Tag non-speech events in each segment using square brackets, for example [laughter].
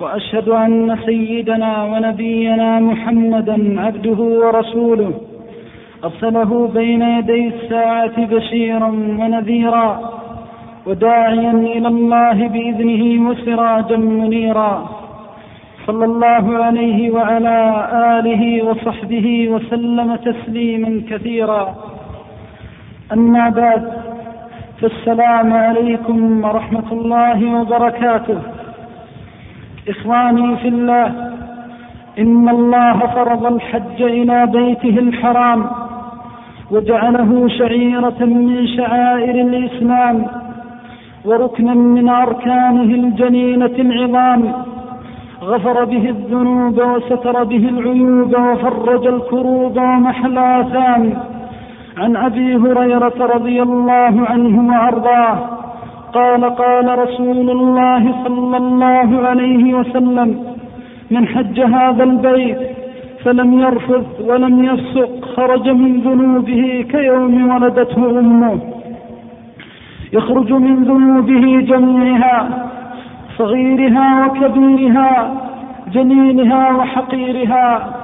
وأشهد أن سيدنا ونبينا محمدا عبده ورسوله. أرسله بين يدي الساعة بشيرا ونذيرا وداعيا إلى الله بإذنه وسراجا منيرا. صلى الله عليه وعلى آله وصحبه وسلم تسليما كثيرا. أما بعد فالسلام عليكم ورحمة الله وبركاته. إخواني في الله إن الله فرض الحج إلى بيته الحرام وجعله شعيرة من شعائر الإسلام وركنا من أركانه الجليلة العظام غفر به الذنوب وستر به العيوب وفرج الكروب ومحى الآثام عن أبي هريرة رضي الله عنه وأرضاه قال قال رسول الله صلى الله عليه وسلم من حج هذا البيت فلم يرفث ولم يفسق خرج من ذنوبه كيوم ولدته أمه. يخرج من ذنوبه جميعها صغيرها وكبيرها جليلها وحقيرها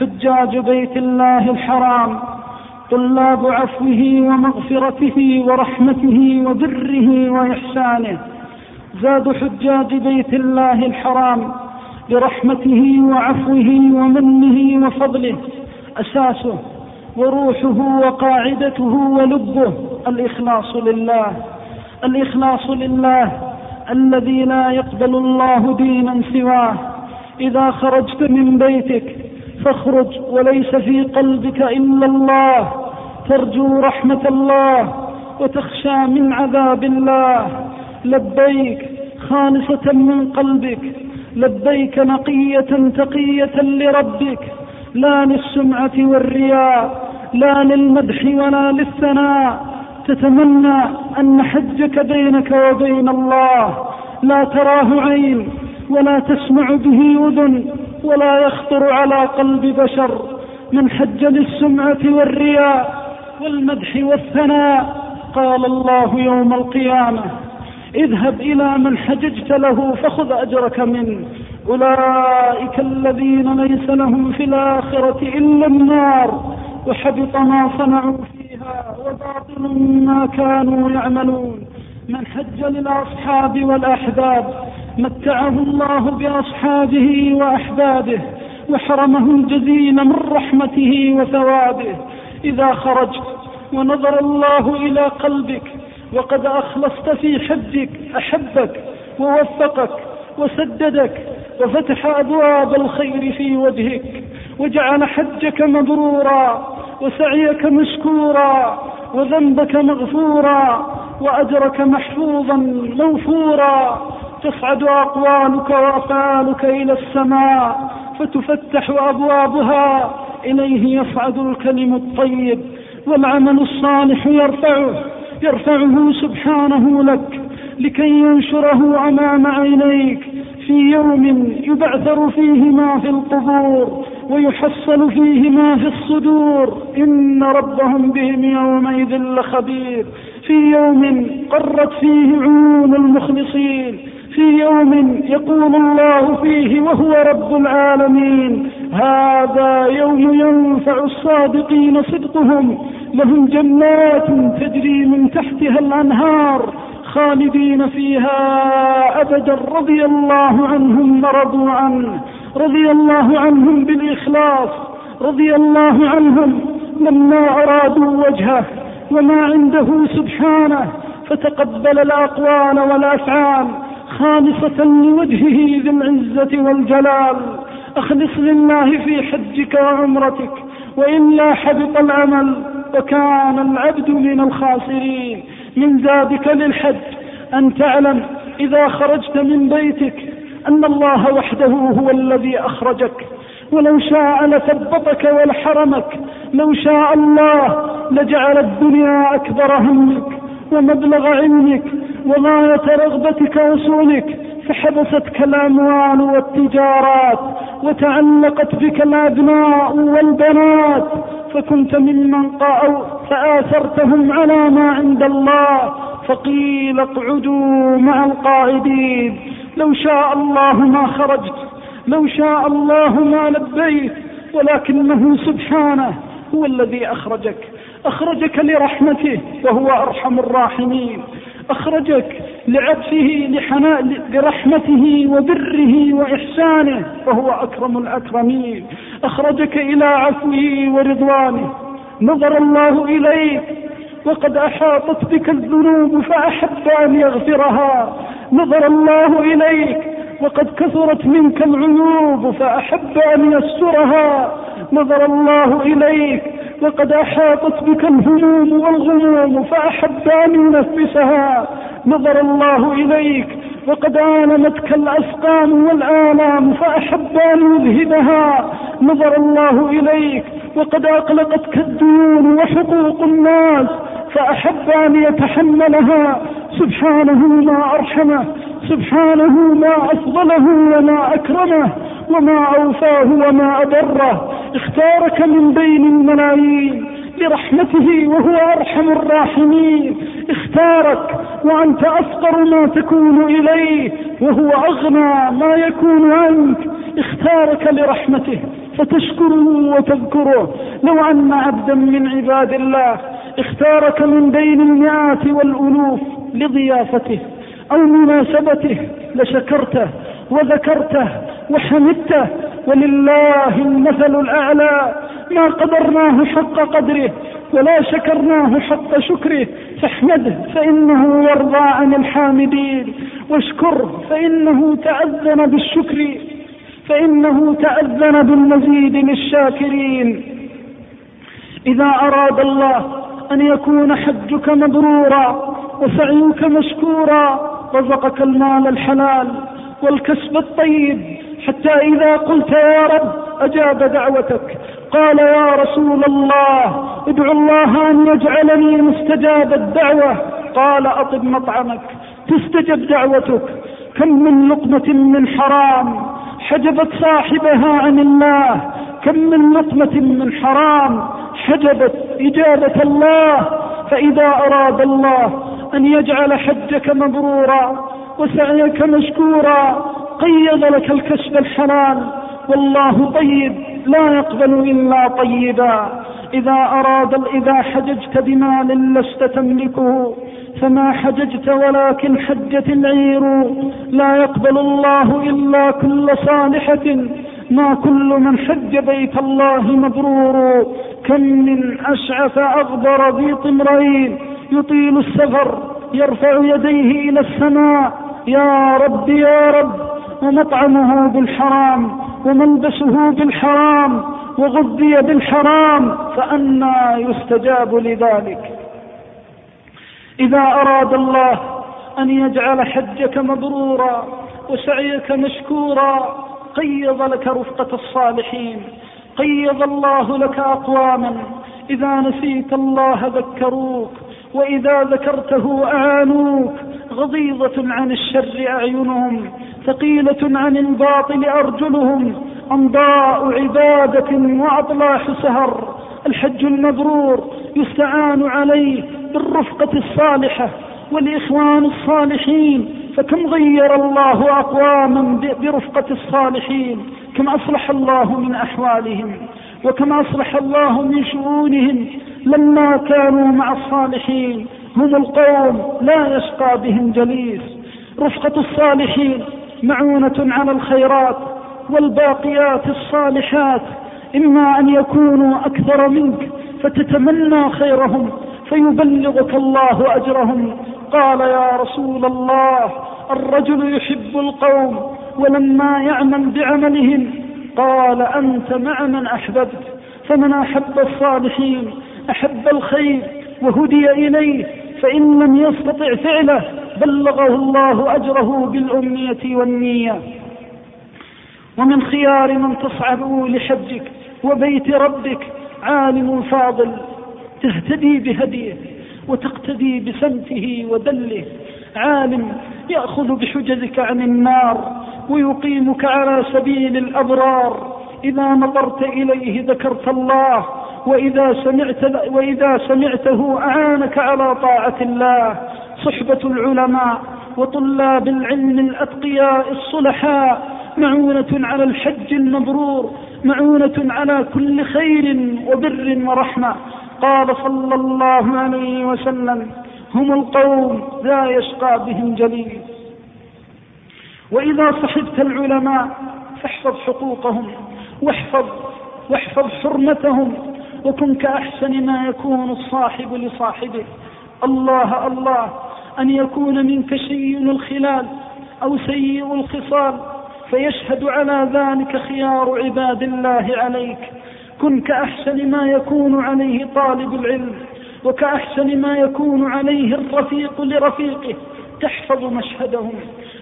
حجاج بيت الله الحرام طلاب عفوه ومغفرته ورحمته وبره وإحسانه زاد حجاج بيت الله الحرام لرحمته وعفوه ومنه وفضله. أساسه وروحه وقاعدته ولبه الإخلاص لله الإخلاص لله الذي لا يقبل الله دينا سواه. إذا خرجت من بيتك فاخرج وليس في قلبك إلا الله. ترجو رحمة الله وتخشى من عذاب الله. لبيك خالصة من قلبك. لبيك نقية تقية لربك. لا للسمعة والرياء. لا للمدح ولا للثناء. تتمنى أن حجك بينك وبين الله. لا تراه عين ولا تسمع به أذن ولا يخطر على قلب بشر من حج للسمعة والرياء والمدح والثناء. قال الله يوم القيامة اذهب إلى من حججت له فخذ أجرك منه. أولئك الذين ليس لهم في الآخرة إلا النار وحبط ما صنعوا فيها وباطل ما كانوا يعملون. من حج للأصحاب والأحباب متعه الله بأصحابه وأحبابه وحرمه الجزيل من رحمته وثوابه. إذا خرجت ونظر الله إلى قلبك وقد أخلصت في حجك أحبك ووفقك وسددك وفتح أبواب الخير في وجهك وجعل حجك مبرورا وسعيك مشكورا وذنبك مغفورا وأجرك محفوظا موفورا. تصعد أقوالك وأفعالك إلى السماء فتفتح أبوابها. إليه يصعد الكلم الطيب والعمل الصالح يرفعه يرفعه سبحانه لك لكي ينشره أمام عينيك. في يوم يبعثر فيه ما في القبور ويحصل فيه ما في الصدور. إن ربهم بهم يومئذ لخبير. في يوم قرت فيه عيون المخلصين في يوم يقول الله فيه وهو رب العالمين. هذا يوم ينفع الصادقين صدقهم. لهم جنات تجري من تحتها الأنهار خالدين فيها أبدا. رضي الله عنهم ورضوا عنه. رضي الله عنهم بالإخلاص. رضي الله عنهم لما أرادوا وجهه وما عنده سبحانه. فتقبل الأقوال والأفعال. خالصة لوجهه ذي العزة والجلال. أخلص لله في حجك وعمرتك وإلا حبط العمل وكان العبد من الخاسرين. من زادك للحج. أن تعلم إذا خرجت من بيتك أن الله وحده هو الذي أخرجك. ولو شاء لثبطك ولحرمك لو شاء الله لجعل الدنيا أكبر همك. ومبلغ علمك وغاية رغبتك وصولك فحبستك الأموال والتجارات وتعلقت بك الأبناء والبنات فكنت ممن قالوا فآثرتهم على ما عند الله فقيل اقعدوا مع القائدين. لو شاء الله ما خرجت لو شاء الله ما لبيت ولكنه سبحانه هو الذي أخرجك. أخرجك لرحمته وهو أرحم الراحمين. أخرجك لعطفه لحناء لرحمته وبره وإحسانه فهو أكرم الأكرمين. أخرجك إلى عفوه ورضوانه. نظر الله إليك. وقد أحاطت بك الذنوب فأحب أن يغفرها. نظر الله إليك. وقد كثرت منك العيوب فأحب أن يسترها. نظر الله إليك. وقد أحاطت بك الهموم والغموم فأحب أن ينفسها نظر الله إليك. وقد آلمتك الأسقام والآلام فأحب أن يذهبها. نظر الله إليك. وقد أقلقتك الديون وحقوق الناس فأحب أن يتحملها. سبحانه ما أرحمه سبحانه ما أفضله وما أكرمه وما أوفاه وما أبره اختارك من بين الملايين برحمته وهو أرحم الراحمين. اختارك وأنت أفقر ما تكون إليه وهو أغنى ما يكون عنك. اختارك لرحمته فتشكره وتذكره. لو أن عبدا من عباد الله اختارك من بين المئات والألوف لضيافته أو مناسبته لشكرته وذكرته وحمدته. ولله المثل الأعلى. ما قدرناه حق قدره ولا شكرناه حق شكره. فاحمده فإنه يرضى عن الحامدين. واشكره فإنه تأذن بالشكر. فإنه تأذن بالمزيد للشاكرين. إذا أراد الله أن يكون حجك مبرورا وسعيك مشكورا رزقك المال الحلال والكسب الطيب. حتى إذا قلت يا رب أجاب دعوتك قال يا رسول الله ادعو الله أن يجعلني مستجاب الدعوة. قال أطب مطعمك تستجب دعوتك. كم من لقمة من حرام حجبت صاحبها عن الله كم من لقمة من حرام حجبت إجابة الله فإذا أراد الله أن يجعل حجك مبرورا وسعيك مشكورا قيض لك الكسب الحلال. والله طيب لا يقبل إلا طيبا. إذا أراد إذا حججت بمال لست تملكه فما حججت ولكن حجت العير. لا يقبل الله إلا كل صالحة ما كل من حج بيت الله مبرور كم من أشعث أغبر ذي طمرين يطيل السفر يرفع يديه إلى السماء. يا رب يا رب ومطعمه بالحرام وملبسه بالحرام وغذي بالحرام فأنا يستجاب لذلك. إذا أراد الله أن يجعل حجك مبرورا وسعيك مشكورا قيض لك رفقة الصالحين قيض الله لك أقواما. إذا نسيت الله ذكروك وإذا ذكرته أعانوك غضيضة عن الشر أعينهم ثقيلة عن الباطل أرجلهم. أمضاء عبادة وأطلاح سهر. الحج المبرور يستعان عليه بالرفقة الصالحة. والإخوان الصالحين فكم غير الله أقواما برفقة الصالحين كم أصلح الله من أحوالهم وكم أصلح الله من شؤونهم لما كانوا مع الصالحين هم القوم لا يشقى بهم جليس. رفقة الصالحين معونة على الخيرات والباقيات الصالحات إما أن يكونوا أكثر منك فتتمنى خيرهم فيبلغك الله أجرهم قال يا رسول الله الرجل يحب القوم ولما يعمل بعملهم قال أنت مع من أحببت فمن أحب الصالحين أحب الخير وهدي إليه فإن لم يستطع فعله بلغه الله أجره بالأمنية والنية. ومن خيار من تصعب لحجك وبيت ربك عالم فاضل تهتدي بهديه. وتقتدي بسمته ودله. عالم يأخذ بحجزك عن النار ويقيمك على سبيل الأبرار. إذا نظرت إليه ذكرت الله وإذا سمعت وإذا سمعته أعانك على طاعة الله. صحبة العلماء وطلاب العلم الأتقياء الصلحاء معونة على الحج المبرور معونة على كل خير وبر ورحمة. قال صلى الله عليه وسلم هم القوم لا يشقى بهم جليل. وإذا صحبت العلماء فاحفظ حقوقهم واحفظ واحفظ حرمتهم وكن كأحسن ما يكون الصاحب لصاحبه. الله الله أن يكون منك شيء الخلال أو سيء الخصال فيشهد على ذلك خيار عباد الله عليك. كن كأحسن ما يكون عليه طالب العلم وكأحسن ما يكون عليه الرفيق لرفيقه. تحفظ مشهدهم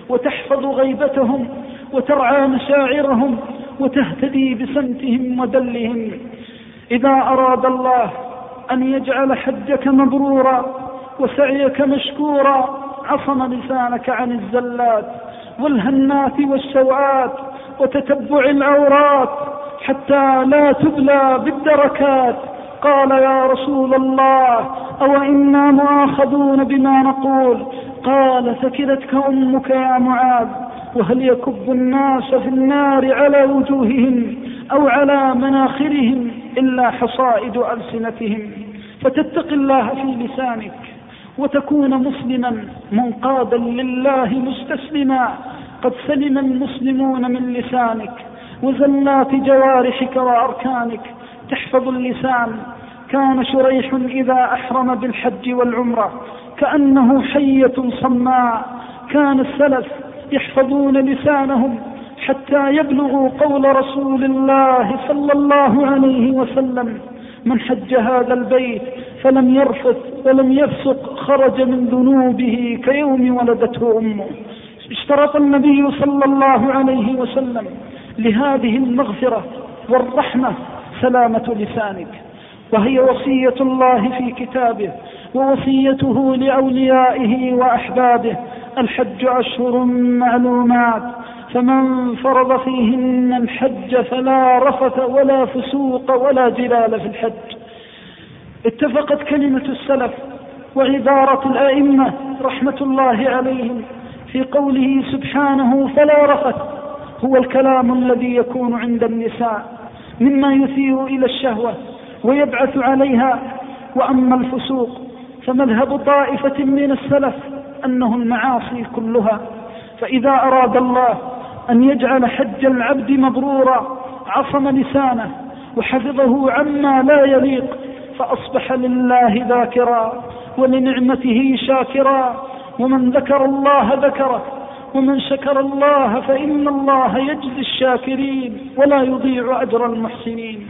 وتحفظ غيبتهم وترعى مشاعرهم وتهتدي بسمتهم ودلهم. إذا أراد الله أن يجعل حجك مبرورا وسعيك مشكورا عصم لسانك عن الزلات والهنات والسوءات وتتبع العورات. حتى لا تبلى بالدركات. قال يا رسول الله أو إنا مؤاخذون بما نقول؟ قال ثكلتك أمك يا معاذ وهل يكب الناس في النار على وجوههم أو على مناخرهم إلا حصائد ألسنتهم؟ فتتق الله في لسانك وتكون مسلما منقادا لله مستسلما. قد سلم المسلمون من لسانك وزلات جوارحك وأركانك تحفظ اللسان. كان شريح إذا أحرم بالحج والعمرة كأنه حية صماء. كان السلف يحفظون لسانهم حتى يبلغوا قول رسول الله صلى الله عليه وسلم من حج هذا البيت فلم يرفث ولم يفسق خرج من ذنوبه كيوم ولدته أمه. اشترط النبي صلى الله عليه وسلم لهذه المغفرة والرحمة سلامة لسانك. وهي وصية الله في كتابه ووصيته لأوليائه وأحبابه. الحج أشهر معلومات فمن فرض فيهن الحج فلا رفث ولا فسوق ولا جلال في الحج. اتفقت كلمة السلف وعبارة الأئمة رحمة الله عليهم في قوله سبحانه فلا رفث. هو الكلام الذي يكون عند النساء مما يثير إلى الشهوة ويبعث عليها. وأما الفسوق فمذهب طائفة من السلف أنه المعاصي كلها. فإذا أراد الله أن يجعل حج العبد مبرورا عصم لسانه وحفظه عما لا يليق فأصبح لله ذاكرا ولنعمته شاكرا. ومن ذكر الله ذكره ومن شكر الله فإن الله يجزي الشاكرين ولا يضيع أجر المحسنين.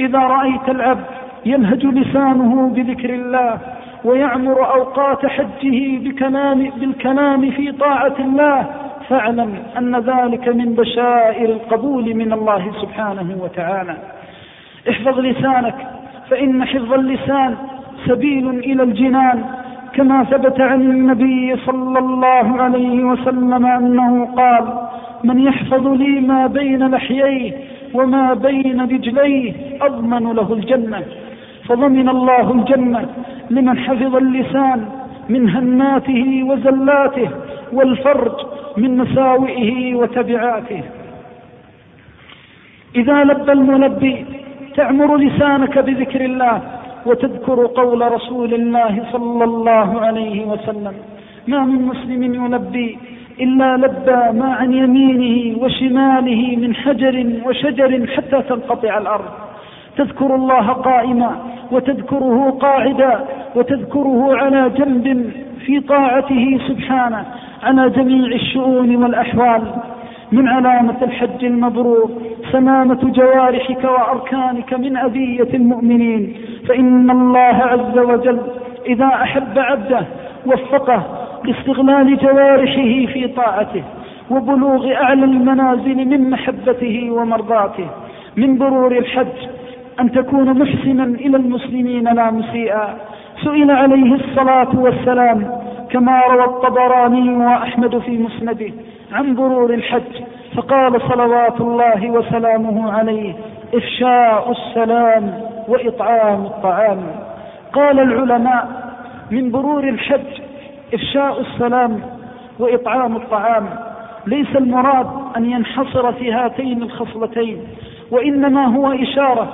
إذا رأيت العبد ينهج لسانه بذكر الله ويعمر أوقات حجه بكلام بالكلام في طاعة الله فاعلم أن ذلك من بشائر القبول من الله سبحانه وتعالى. احفظ لسانك فإن حفظ اللسان سبيل إلى الجنان كما ثبت عن النبي صلى الله عليه وسلم أنه قال من يحفظ لي ما بين لحييه وما بين رجليه أضمن له الجنة. فضمن الله الجنة لمن حفظ اللسان من هناته وزلاته والفرج من مساوئه وتبعاته. إذا لبى الملبي تعمر لسانك بذكر الله. وتذكر قول رسول الله صلى الله عليه وسلم ما من مسلم يلبي إلا لبى ما عن يمينه وشماله من حجر وشجر حتى تنقطع الأرض. تذكر الله قائما وتذكره قاعدا وتذكره على جنب في طاعته سبحانه على جميع الشؤون والأحوال. من علامة الحج المبرور سلامة جوارحك وأركانك من أذية المؤمنين. فإن الله عز وجل إذا أحب عبده وفقه لاستغلال جوارحه في طاعته وبلوغ أعلى المنازل من محبته ومرضاته. من برور الحج أن تكون محسنا إلى المسلمين لا مسيئا. سئل عليه الصلاة والسلام كما روى الطبراني وأحمد في مسنده عن برور الحج فقال صلوات الله وسلامه عليه إفشاء السلام وإطعام الطعام. قال العلماء من برور الحج إفشاء السلام وإطعام الطعام. ليس المراد أن ينحصر في هاتين الخصلتين وإنما هو إشارة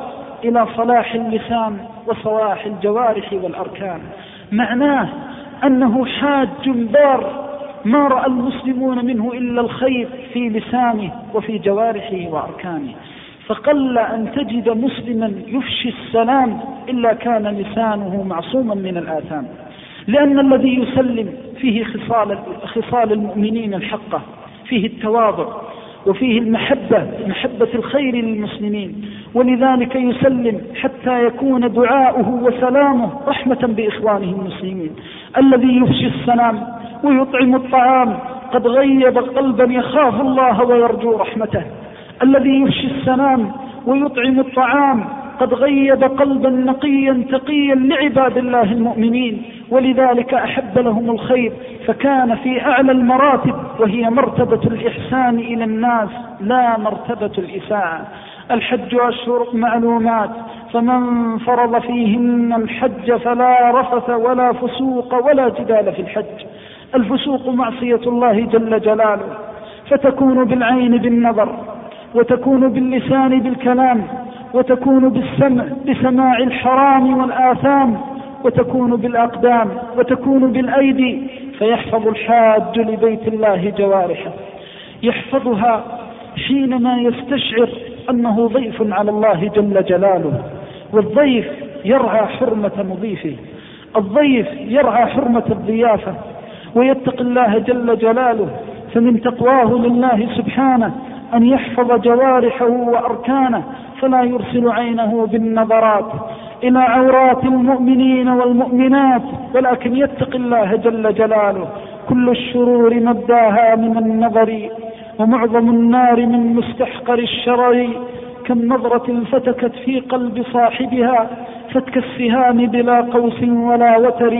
إلى صلاح اللسان وصلاح الجوارح والأركان. معناه أنه حاج بار ما رأى المسلمون منه إلا الخير في لسانه وفي جوارحه وأركانه. فقل أن تجد مسلما يفشي السلام إلا كان لسانه معصوما من الآثام. لأن الذي يسلم فيه خصال, خصال المؤمنين الحقة فيه التواضع وفيه المحبة محبة الخير للمسلمين. ولذلك يسلم حتى يكون دعاؤه وسلامه رحمة بإخوانه المسلمين. الذي يفشي السلام ويطعم الطعام. قد غيب قلبا يخاف الله ويرجو رحمته. الذي يفشي السلام ويطعم الطعام. قد غيب قلبا نقيا تقيا لعباد الله المؤمنين. ولذلك أحب لهم الخير. فكان في أعلى المراتب وهي مرتبة الإحسان إلى الناس لا مرتبة الإساءة. الحج أشهر معلومات. فمن فرض فيهن الحج فلا رفث ولا فسوق ولا جدال في الحج. الفسوق معصية الله جل جلاله فتكون بالعين بالنظر وتكون باللسان بالكلام وتكون بالسمع بسماع الحرام والآثام وتكون بالأقدام وتكون بالأيدي فيحفظ الحاج لبيت الله جوارحه. يحفظها حينما يستشعر أنه ضيف على الله جل جلاله والضيف يرعى حرمة مضيفه الضيف يرعى حرمة الضيافة ويتقي الله جل جلاله فمن تقواه لله سبحانه أن يحفظ جوارحه وأركانه فلا يرسل عينه بالنظرات إلى عورات المؤمنين والمؤمنات ولكن يتقي الله جل جلاله. كل الشرور مبداها من النظر ومعظم النار من مستحقر الشرر. كم نظرة فتكت في قلب صاحبها فتك السهام بلا قوس ولا وتر.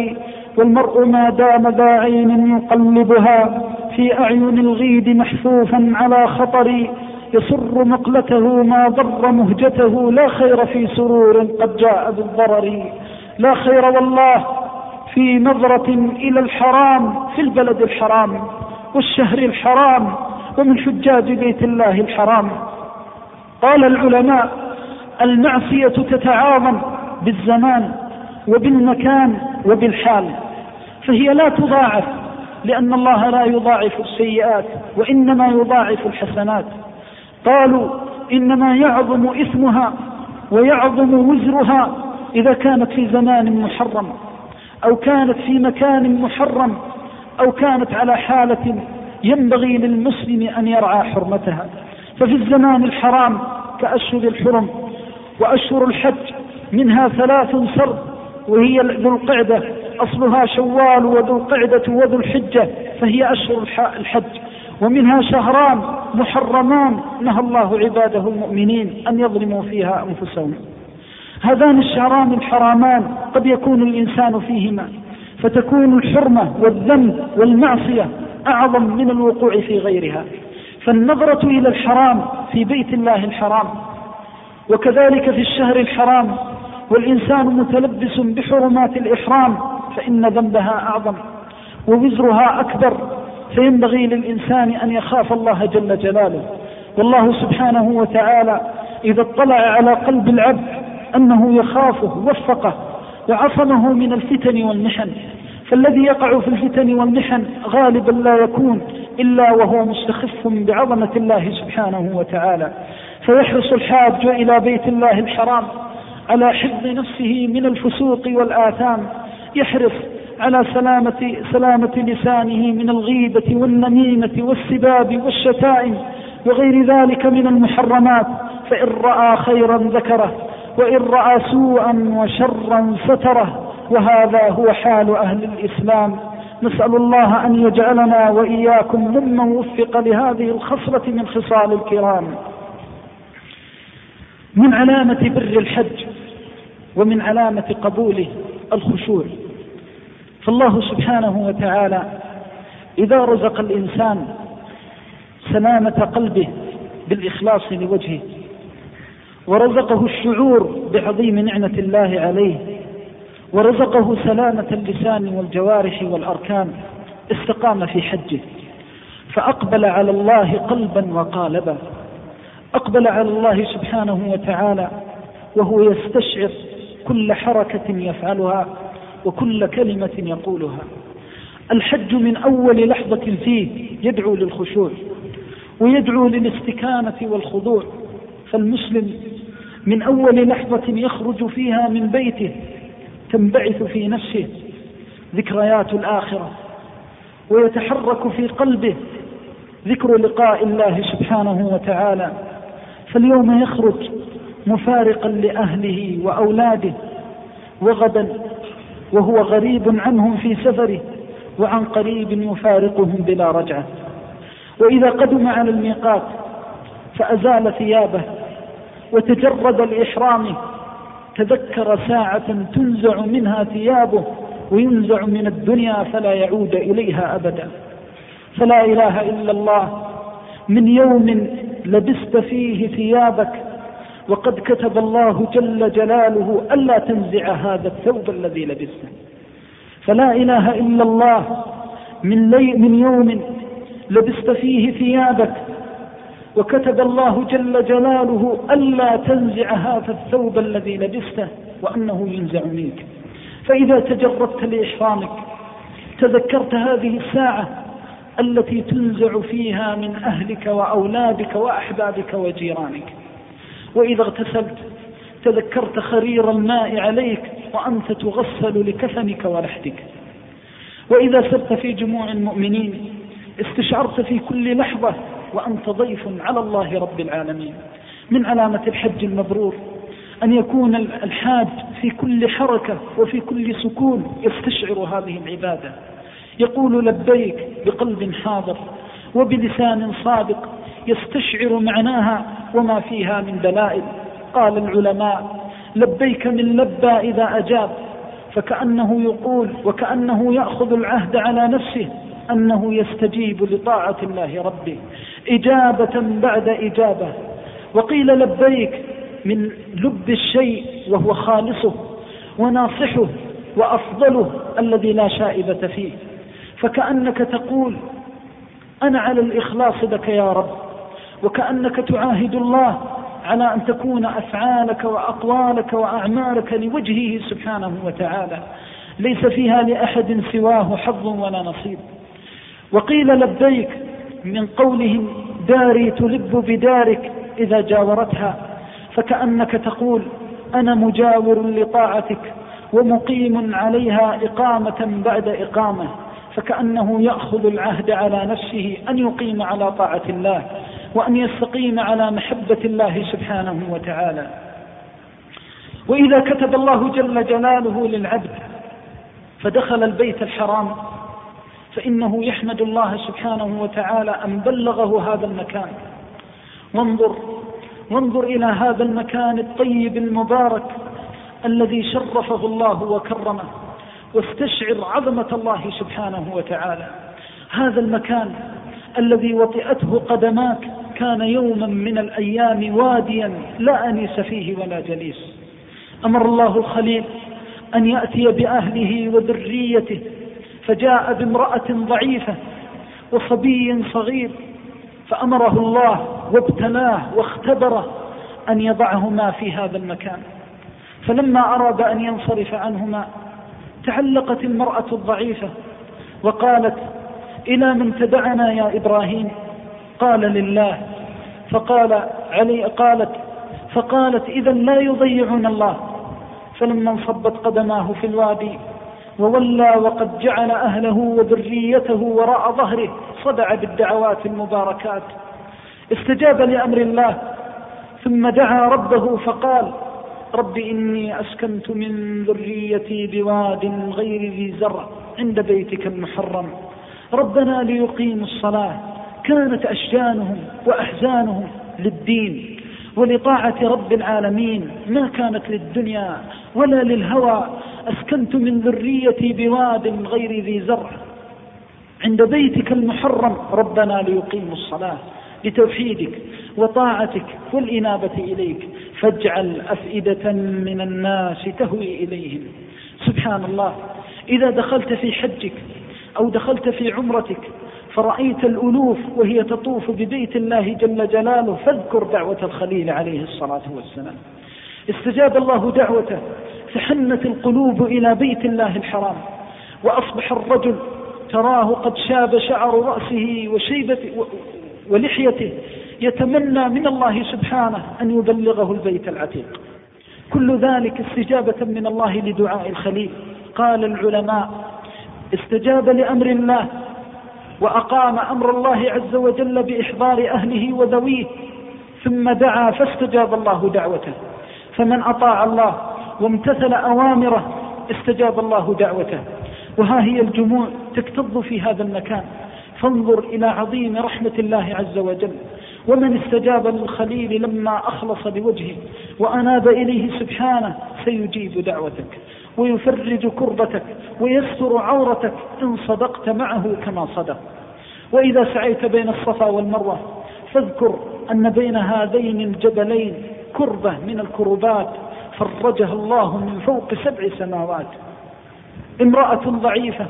والمرء ما دام ذا عين يقلبها في أعين الغيد محفوفا على خطر يسر مقلته ما ضر مهجته. لا خير في سرور قد جاء بالضرر. لا خير والله في نظرة إلى الحرام في البلد الحرام والشهر الحرام ومن حجاج بيت الله الحرام. قال العلماء المعصية تتعاظم بالزمان وبالمكان وبالحال. فهي لا تضاعف لأن الله لا يضاعف السيئات وإنما يضاعف الحسنات. قالوا إنما يعظم إثمها ويعظم وزرها إذا كانت في زمان محرم أو كانت في مكان محرم أو كانت على حالة ينبغي للمسلم أن يرعى حرمتها. ففي الزمان الحرام كأشهر الحرم وأشهر الحج منها ثلاث سرد وهي ذو القعدة. أصلها شوال وذو القعدة وذو الحجة فهي أشهر الحج. ومنها شهران محرمان نهى الله عباده المؤمنين أن يظلموا فيها أنفسهم. هذان الشهران الحرامان قد يكون الإنسان فيهما. فتكون الحرمة والذنب والمعصية أعظم من الوقوع في غيرها. فالنظرة إلى الحرام في بيت الله الحرام وكذلك في الشهر الحرام والإنسان متلبس بحرمات الإحرام فإن ذنبها أعظم ووزرها أكبر فينبغي للإنسان أن يخاف الله جل جلاله. والله سبحانه وتعالى إذا اطلع على قلب العبد أنه يخافه وفقه وعصمه من الفتن والمحن. فالذي يقع في الفتن والمحن غالبا لا يكون إلا وهو مستخف بعظمة الله سبحانه وتعالى. فيحرص الحاج إلى بيت الله الحرام على حفظ نفسه من الفسوق والآثام يحرص على سلامة, سلامة لسانه من الغيبة والنميمة والسباب والشتائم وغير ذلك من المحرمات فإن رأى خيرا ذكره وإن رأى سوءا وشرا ستره وهذا هو حال أهل الإسلام. نسأل الله أن يجعلنا وإياكم ممن وفق لهذه الخصلة من خصال الكرام. من علامة بر الحج ومن علامة قبوله الخشوع. فالله سبحانه وتعالى إذا رزق الإنسان سلامة قلبه بالإخلاص لوجهه ورزقه الشعور بعظيم نعمة الله عليه ورزقه سلامة اللسان والجوارح والأركان استقام في حجه فأقبل على الله قلبا وقالبا. أقبل على الله سبحانه وتعالى وهو يستشعر كل حركة يفعلها وكل كلمة يقولها. الحج من أول لحظة فيه يدعو للخشوع ويدعو للاستكانة والخضوع. فالمسلم من أول لحظة يخرج فيها من بيته تنبعث في نفسه ذكريات الآخرة ويتحرك في قلبه ذكر لقاء الله سبحانه وتعالى. فاليوم يخرج مفارقا لأهله وأولاده وغدا وهو غريب عنهم في سفره وعن قريب يفارقهم بلا رجعة. وإذا قدم على الميقات فأزال ثيابه وتجرد لإحرامه تذكر ساعة تنزع منها ثيابه وينزع من الدنيا فلا يعود إليها أبدا. فلا إله إلا الله من يوم لبست فيه ثيابك وقد كتب الله جل جلاله ألا تنزع هذا الثوب الذي لبسته. فلا إله إلا الله من, لي من يوم لبست فيه ثيابك. وكتب الله جل جلاله ألا تنزع هذا الثوب الذي لبسته وأنه ينزع منك. فإذا تجردت لإحرامك تذكرت هذه الساعة التي تنزع فيها من أهلك وأولادك وأحبابك وجيرانك. وإذا اغتسلت تذكرت خرير الماء عليك وأنت تغسل لكفنك ولحدك. وإذا سرت في جموع المؤمنين استشعرت في كل لحظة وأنت ضيف على الله رب العالمين. من علامة الحج المبرور أن يكون الحاج في كل حركة وفي كل سكون يستشعر هذه العبادة. يقول لبيك بقلب حاضر وبلسان صادق يستشعر معناها وما فيها من دلائل. قال العلماء لبيك من لبى إذا أجاب. فكأنه يقول وكأنه يأخذ العهد على نفسه أنه يستجيب لطاعة الله ربه إجابة بعد إجابة. وقيل لبيك من لب الشيء وهو خالصه وناصحه وأفضله الذي لا شائبة فيه. فكأنك تقول أنا على الإخلاص لك يا رب. وكأنك تعاهد الله على أن تكون أفعالك وأقوالك وأعمالك لوجهه سبحانه وتعالى. ليس فيها لأحد سواه حظ ولا نصيب. وقيل لبيك من قولهم داري تلب بدارك إذا جاورتها فكأنك تقول أنا مجاور لطاعتك ومقيم عليها إقامة بعد إقامة فكأنه يأخذ العهد على نفسه أن يقيم على طاعة الله. وأن يستقيم على محبة الله سبحانه وتعالى. وإذا كتب الله جل جلاله للعبد فدخل البيت الحرام فإنه يحمد الله سبحانه وتعالى أن بلغه هذا المكان. وانظر وانظر إلى هذا المكان الطيب المبارك الذي شرفه الله وكرمه واستشعر عظمة الله سبحانه وتعالى. هذا المكان الذي وطئته قدماك كان يوما من الأيام واديا لا أنيس فيه ولا جليس. أمر الله الخليل أن يأتي بأهله وذريته فجاء بامرأة ضعيفة وصبي صغير فأمره الله وابتلاه واختبره أن يضعهما في هذا المكان. فلما أراد أن ينصرف عنهما تعلقت المرأة الضعيفة وقالت إلى من تدعنا يا إبراهيم؟ قال لله فقال علي قالت فقالت إذا لا يضيعون الله. فلما انصبت قدماه في الوادي وولى وقد جعل أهله وذريته وراء ظهره صدع بالدعوات المباركات. استجاب لأمر الله ثم دعا ربه فقال رب إني أسكنت من ذريتي بواد غير ذي زرع عند بيتك المحرم. ربنا ليقيموا الصلاة. كانت أشجانهم وأحزانهم للدين ولطاعة رب العالمين ما كانت للدنيا ولا للهوى. أسكنت من ذريتي بواد غير ذي زرع. عند بيتك المحرم ربنا ليقيموا الصلاة لتوحيدك وطاعتك والإنابة إليك. فاجعل أفئدة من الناس تهوي إليهم. سبحان الله. إذا دخلت في حجك أو دخلت في عمرتك فرأيت الألوف وهي تطوف ببيت الله جل جلاله فاذكر دعوة الخليل عليه الصلاة والسلام. استجاب الله دعوته فحنت القلوب إلى بيت الله الحرام وأصبح الرجل تراه قد شاب شعر رأسه وشيبة ولحيته يتمنى من الله سبحانه أن يبلغه البيت العتيق. كل ذلك استجابة من الله لدعاء الخليل. قال العلماء استجاب لأمر الله وأقام أمر الله عز وجل بإحضار أهله وذويه ثم دعا فاستجاب الله دعوته. فمن أطاع الله وامتثل أوامره استجاب الله دعوته. وها هي الجموع تكتظ في هذا المكان. فانظر إلى عظيم رحمة الله عز وجل. ومن استجاب للخليل لما أخلص لوجهه وأناب إليه سبحانه سيجيب دعوتك. ويفرج كربتك ويستر عورتك إن صدقت معه كما صدق. وإذا سعيت بين الصفا والمروة فاذكر أن بين هذين الجبلين كربة من الكربات فرجها الله من فوق سبع سماوات. امرأة ضعيفة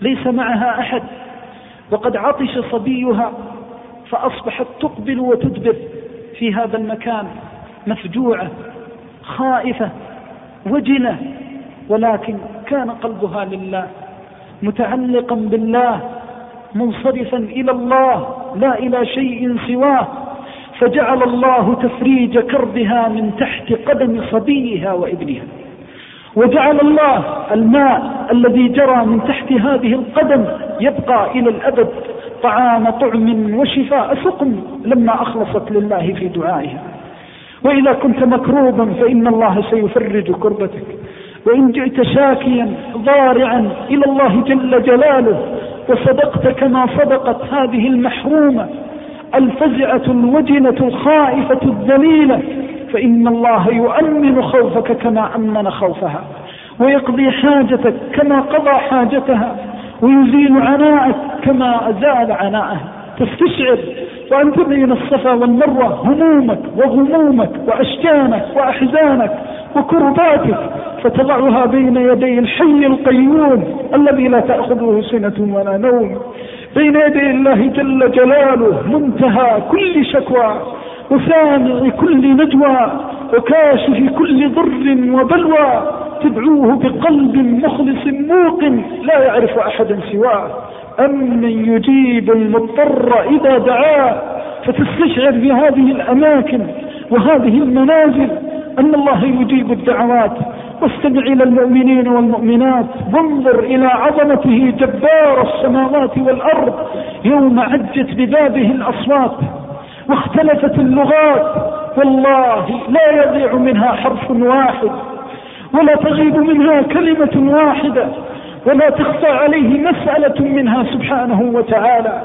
ليس معها أحد وقد عطش صبيها فأصبحت تقبل وتدبر في هذا المكان مفجوعة خائفة وجلة ولكن كان قلبها لله متعلقا بالله منصرفا إلى الله لا إلى شيء سواه فجعل الله تفريج كربها من تحت قدم صبيها وابنها وجعل الله الماء الذي جرى من تحت هذه القدم يبقى إلى الأبد طعام طعم وشفاء سقم لما أخلصت لله في دعائها. وإذا كنت مكروبا فإن الله سيفرج كربتك. وإن جئت شاكيا ضارعا إلى الله جل جلاله وصدقت كما صدقت هذه المحرومة الفزعة الوجنة الخائفة الذليلة فإن الله يؤمن خوفك كما أمن خوفها ويقضي حاجتك كما قضى حاجتها ويزيل عناءك كما أزال عناءها. تستشعر وأنت بين الصفا والمروة همومك وغمومك وأشجانك وأحزانك وكرباتك فتضعها بين يدي الحي القيوم الذي لا تأخذه سنة ولا نوم. بين يدي الله جل جلاله منتهى كل شكوى وسامع كل نجوى وكاشف كل ضر وبلوى تدعوه بقلب مخلص موقن لا يعرف أحدا سواه. أمن يجيب المضطر إذا دعاه فتستشعر في هذه الأماكن وهذه المنازل أن الله يجيب الدعوات. واستمع إلى المؤمنين والمؤمنات وانظر إلى عظمته جبار السماوات والأرض يوم عجت ببابه الأصوات واختلفت اللغات. والله لا يضيع منها حرف واحد ولا تغيب منها كلمة واحدة. ولا تخفى عليه مسألة منها سبحانه وتعالى.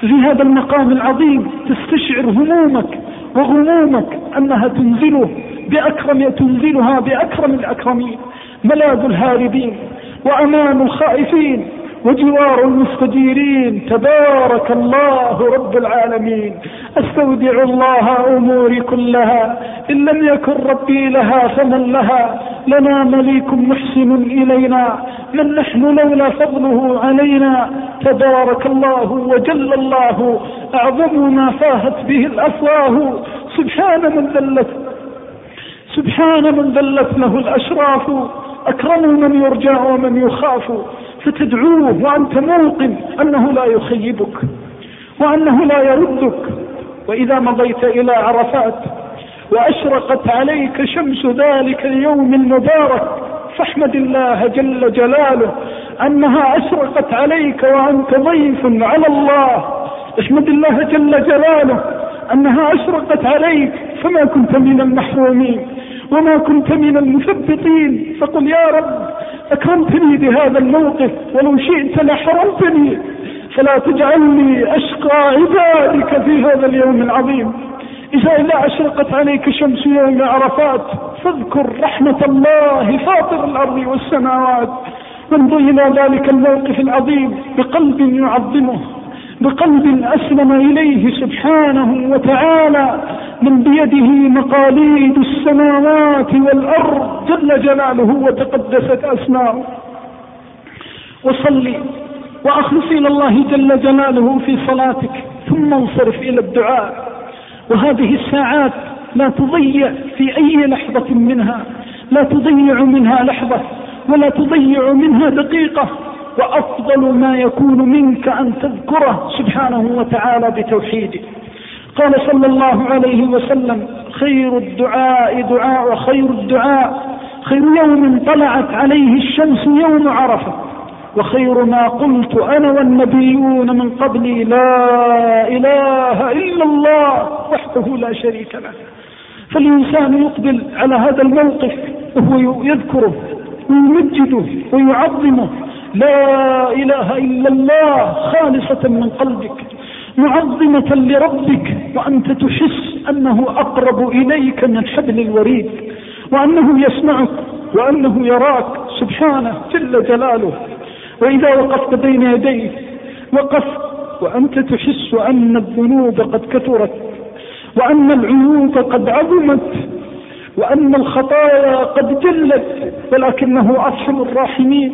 في هذا المقام العظيم تستشعر همومك وغمومك أنها تنزله بأكرم تنزلها بأكرم الأكرمين ملاذ الهاربين وأمان الخائفين وجوار المستجيرين. تبارك الله رب العالمين. أستودع الله أموري كلها. إن لم يكن ربي لها فمن لها. لنا مليك محسن إلينا. من نحن لولا فضله علينا. تبارك الله وجل الله. أعظم ما فاهت به الأفواه. سبحان من ذلت سبحان من ذلت له الأشراف. اكرم من يرجى ومن يخاف. فتدعوه وأنت موقن أنه لا يخيبك وأنه لا يردك. وإذا مضيت إلى عرفات وأشرقت عليك شمس ذلك اليوم المبارك فاحمد الله جل جلاله أنها أشرقت عليك وأنت ضيف على الله. احمد الله جل جلاله أنها أشرقت عليك فما كنت من المحرومين. وما كنت من المثبطين فقل يا رب أكرمتني بهذا الموقف ولو شئت لحرمتني. فلا تجعلني أشقى عبادك في هذا اليوم العظيم. إذا لا أشرقت عليك شمس يوم عرفات فاذكر رحمة الله فاطر الأرض والسماوات. وانظر إلى ذلك الموقف العظيم بقلب يعظمه. بقلب أسلم إليه سبحانه وتعالى من بيده مقاليد السماوات والأرض جل جلاله وتقدست أسماؤه وصلي وأخلص إلى الله جل جلاله في صلاتك ثم انصرف إلى الدعاء. وهذه الساعات لا تضيع في أي لحظة منها لا تضيع منها لحظة ولا تضيع منها دقيقة. وأفضل ما يكون منك أن تذكره سبحانه وتعالى بتوحيده. قال صلى الله عليه وسلم خير الدعاء دعاء وخير الدعاء. خير يوم طلعت عليه الشمس يوم عرفة. وخير ما قلت أنا والنبيون من قبلي لا إله إلا الله وحده لا شريك له. فالإنسان يقبل على هذا الموقف وهو يذكره. ويمجده ويعظمه. لا إله إلا الله خالصة من قلبك معظمة لربك وأنت تحس أنه أقرب إليك من حبل الوريد وأنه يسمعك وأنه يراك. سبحانه جل جلاله. وإذا وقفت بين يديه وقف وأنت تحس أن الذنوب قد كثرت وأن العيوب قد عظمت. وأن الخطايا قد جلت ولكنه أرحم الراحمين.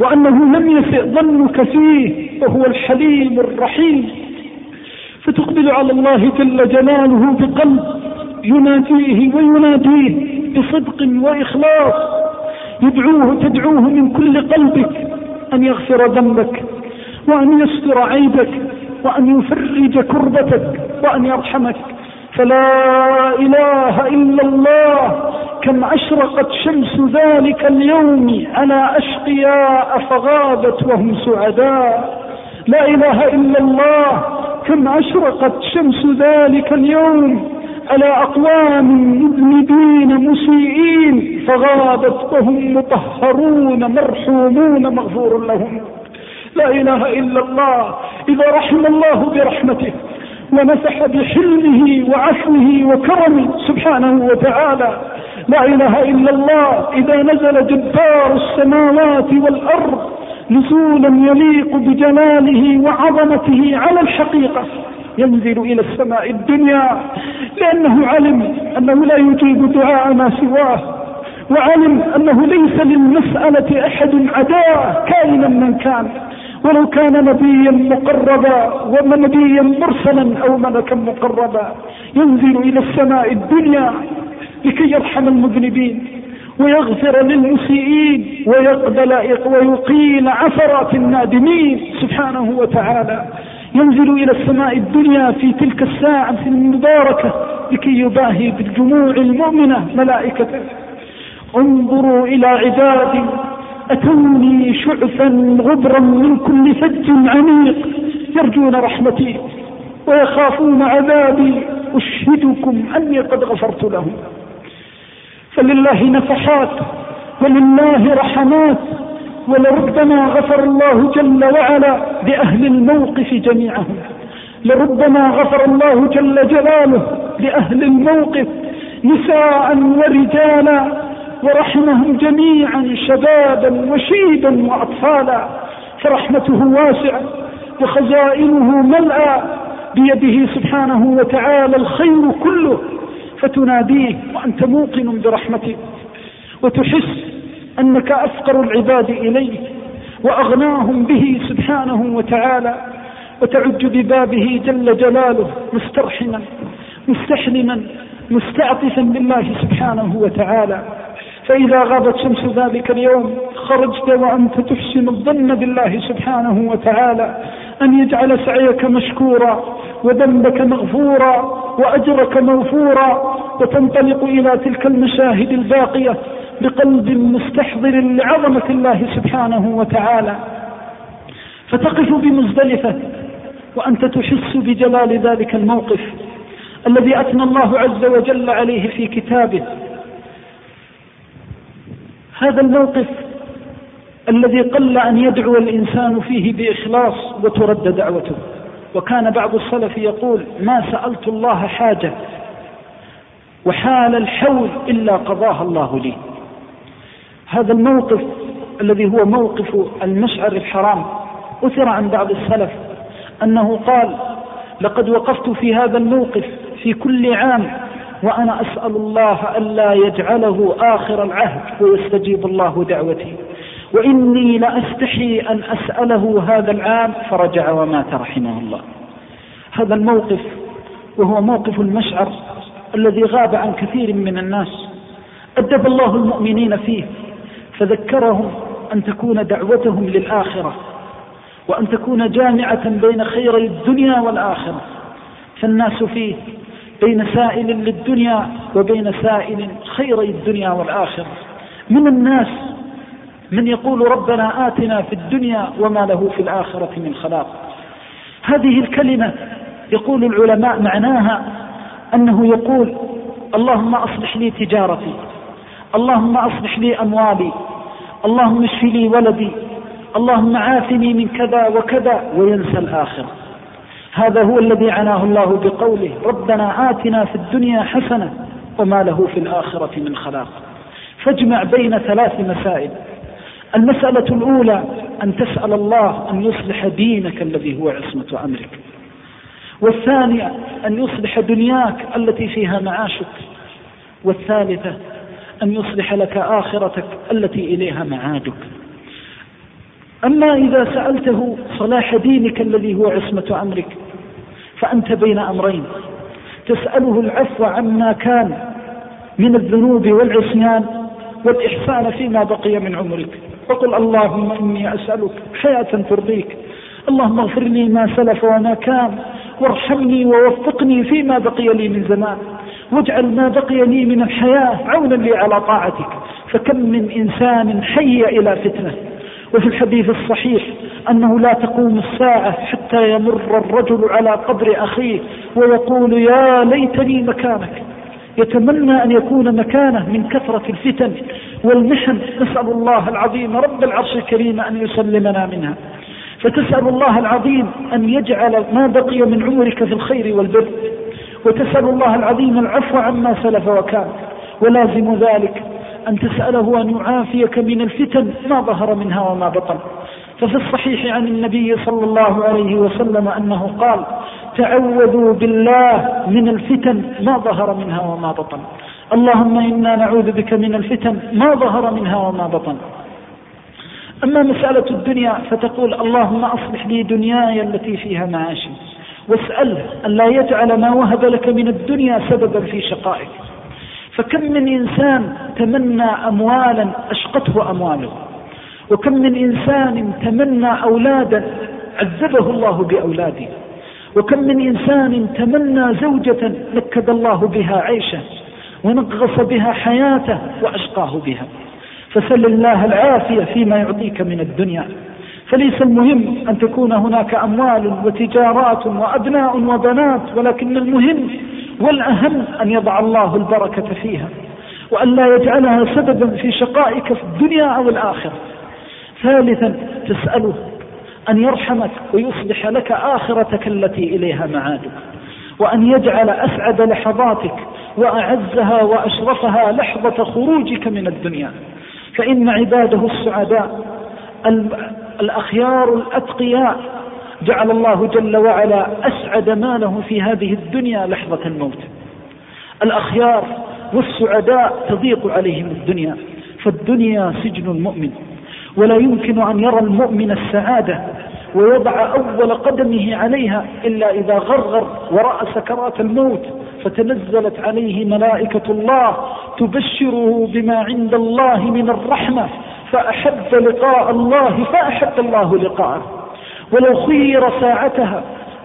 وأنه لم يسئ ظنك فيه وهو الحليم الرحيم. فتقبل على الله جل جلاله بقلب يناديه ويناديه بصدق وإخلاص. يدعوه تدعوه من كل قلبك أن يغفر ذنبك وأن يستر عيبك وأن يفرج كربتك وأن يرحمك. فلا إله إلا الله. كم أشرقت شمس ذلك اليوم على أشقياء فغابت وهم سعداء. لا إله إلا الله. كم أشرقت شمس ذلك اليوم على أقوام مذنبين مسيئين فغابت وهم مطهرون مرحومون مغفور لهم. لا إله إلا الله. إذا رحم الله برحمته ونفح بحلمه وعفوه وكرمه سبحانه وتعالى. لا إله إلا الله. إذا نزل جبار السماوات والأرض نزولا يليق بجلاله وعظمته على الحقيقة. ينزل إلى السماء الدنيا لأنه علم أنه لا يجيب دعاء ما سواه وعلم أنه ليس للمسألة أحد عداه كائنا من كان. ولو كان نبيا مقربا ونبيا مرسلا أو ملكا مقربا ينزل إلى السماء الدنيا لكي يرحم المذنبين ويغفر للمسيئين ويقبل ويقيل عثرات النادمين سبحانه وتعالى. ينزل إلى السماء الدنيا في تلك الساعة المباركة لكي يباهي بالجموع المؤمنة ملائكته. انظروا إلى عبادي أتوني شعثا غبرا من كل فج عميق يرجون رحمتي ويخافون عذابي أشهدكم أني قد غفرت لهم. فلله نفحات ولله رحمات ولربما غفر الله جل وعلا لأهل الموقف جميعهم لربما غفر الله جل جلاله لأهل الموقف نساء ورجالا ورحمهم جميعا شبابا وشيبا وأطفالا فرحمته واسعة وخزائنه ملأى بيده سبحانه وتعالى الخير كله فتناديه وأنت موقن برحمته وتحس أنك أفقر العباد إليه وأغناهم به سبحانه وتعالى وتعج ببابه جل جلاله مسترحما مستحلما مستعطفا بالله سبحانه وتعالى. فإذا غابت شمس ذلك اليوم خرجت وأنت تحسن الظن بالله سبحانه وتعالى أن يجعل سعيك مشكورا وذنبك مغفورا وأجرك موفورا وتنطلق إلى تلك المشاهد الباقية بقلب مستحضر لعظمة الله سبحانه وتعالى. فتقف بمزدلفة وأنت تحس بجلال ذلك الموقف الذي أثنى الله عز وجل عليه في كتابه. هذا الموقف الذي قل أن يدعو الإنسان فيه بإخلاص وترد دعوته. وكان بعض السلف يقول ما سألت الله حاجة وحال الحول إلا قضاها الله لي. هذا الموقف الذي هو موقف المشعر الحرام. أثر عن بعض السلف أنه قال لقد وقفت في هذا الموقف في كل عام وأنا أسأل الله ألا يجعله آخر العهد ويستجيب الله دعوتي وإني لأستحي أن أسأله هذا العام فرجع ومات رحمه الله. هذا الموقف وهو موقف المشعر الذي غاب عن كثير من الناس. أدب الله المؤمنين فيه فذكرهم أن تكون دعوتهم للآخرة وأن تكون جامعة بين خيري الدنيا والآخرة. فالناس فيه بين سائل للدنيا وبين سائل خيري الدنيا والآخرة. من الناس من يقول ربنا آتنا في الدنيا وما له في الآخرة من خلاق. هذه الكلمة يقول العلماء معناها أنه يقول اللهم أصلح لي تجارتي اللهم أصلح لي أموالي اللهم اشف لي ولدي اللهم عافني من كذا وكذا وينسى الآخرة. هذا هو الذي عناه الله بقوله ربنا آتنا في الدنيا حسنة وما له في الآخرة من خلاق. فاجمع بين ثلاث مسائل. المسألة الأولى أن تسأل الله أن يصلح دينك الذي هو عصمة أمرك. والثانية أن يصلح دنياك التي فيها معاشك. والثالثة أن يصلح لك آخرتك التي إليها معادك. أما إذا سألته صلاح دينك الذي هو عصمة أمرك فأنت بين أمرين. تسأله العفو عما كان من الذنوب والعصيان والإحسان فيما بقي من عمرك. فقل اللهم إني أسألك حياة ترضيك. اللهم اغفر لي ما سلف وما كان. وارحمني ووفقني فيما بقي لي من زمان. واجعل ما بقي لي من الحياة عونا لي على طاعتك. فكم من إنسان حي إلى فتنة. وفي الحديث الصحيح أنه لا تقوم الساعة حتى يمر الرجل على قبر أخيه ويقول يا ليتني مكانك. يتمنى أن يكون مكانه من كثرة الفتن والمحن. نسأل الله العظيم رب العرش الكريم أن يسلمنا منها. فتسأل الله العظيم أن يجعل ما بقي من عمرك في الخير والبر. وتسأل الله العظيم العفو عما سلف وكان. ولازم ذلك. أن تسأله أن يعافيك من الفتن ما ظهر منها وما بطن. ففي الصحيح عن النبي صلى الله عليه وسلم أنه قال تعوذوا بالله من الفتن ما ظهر منها وما بطن. اللهم إنا نعوذ بك من الفتن ما ظهر منها وما بطن. أما مسألة الدنيا فتقول اللهم أصلح لي دنياي التي فيها معاشي. واسأله أن لا يجعل ما وهب لك من الدنيا سببا في شقائك. فكم من إنسان تمنى أموالا أشقته أمواله. وكم من إنسان تمنى أولادا عذبه الله بأولاده. وكم من إنسان تمنى زوجة نكد الله بها عيشه ونغص بها حياته وأشقاه بها. فسل الله العافية فيما يعطيك من الدنيا. فليس المهم أن تكون هناك أموال وتجارات وأبناء وبنات ولكن المهم والأهم أن يضع الله البركة فيها وأن لا يجعلها سببا في شقائك في الدنيا أو الآخرة. ثالثا تسأله أن يرحمك ويصلح لك آخرتك التي إليها معادك وأن يجعل أسعد لحظاتك وأعزها وأشرفها لحظة خروجك من الدنيا. فإن عباده السعداء الأخيار الأتقياء جعل الله جل وعلا أسعد ما له في هذه الدنيا لحظة الموت. الأخيار والسعداء تضيق عليهم الدنيا فالدنيا سجن المؤمن. ولا يمكن أن يرى المؤمن السعادة ويضع أول قدمه عليها إلا إذا غرغر وراء سكرات الموت فتنزلت عليه ملائكة الله تبشره بما عند الله من الرحمة فأحب لقاء الله فأحب الله لقاءه. ولو خير ساعتها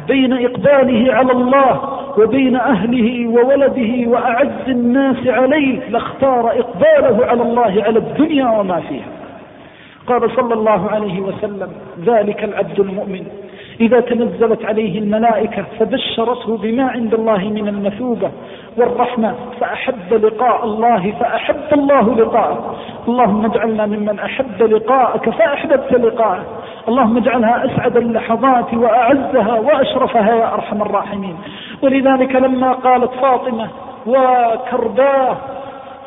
بين إقباله على الله وبين أهله وولده وأعز الناس عليه لاختار إقباله على الله على الدنيا وما فيها. قال صلى الله عليه وسلم ذلك العبد المؤمن. إذا تنزلت عليه الملائكة فبشرته بما عند الله من المثوبة والرحمة فأحب لقاء الله فأحب الله لقاءه اللهم اجعلنا ممن أحب لقاءك فأحببت لقاءه اللهم اجعلها أسعد اللحظات وأعزها وأشرفها يا أرحم الراحمين. ولذلك لما قالت فاطمة وكرباه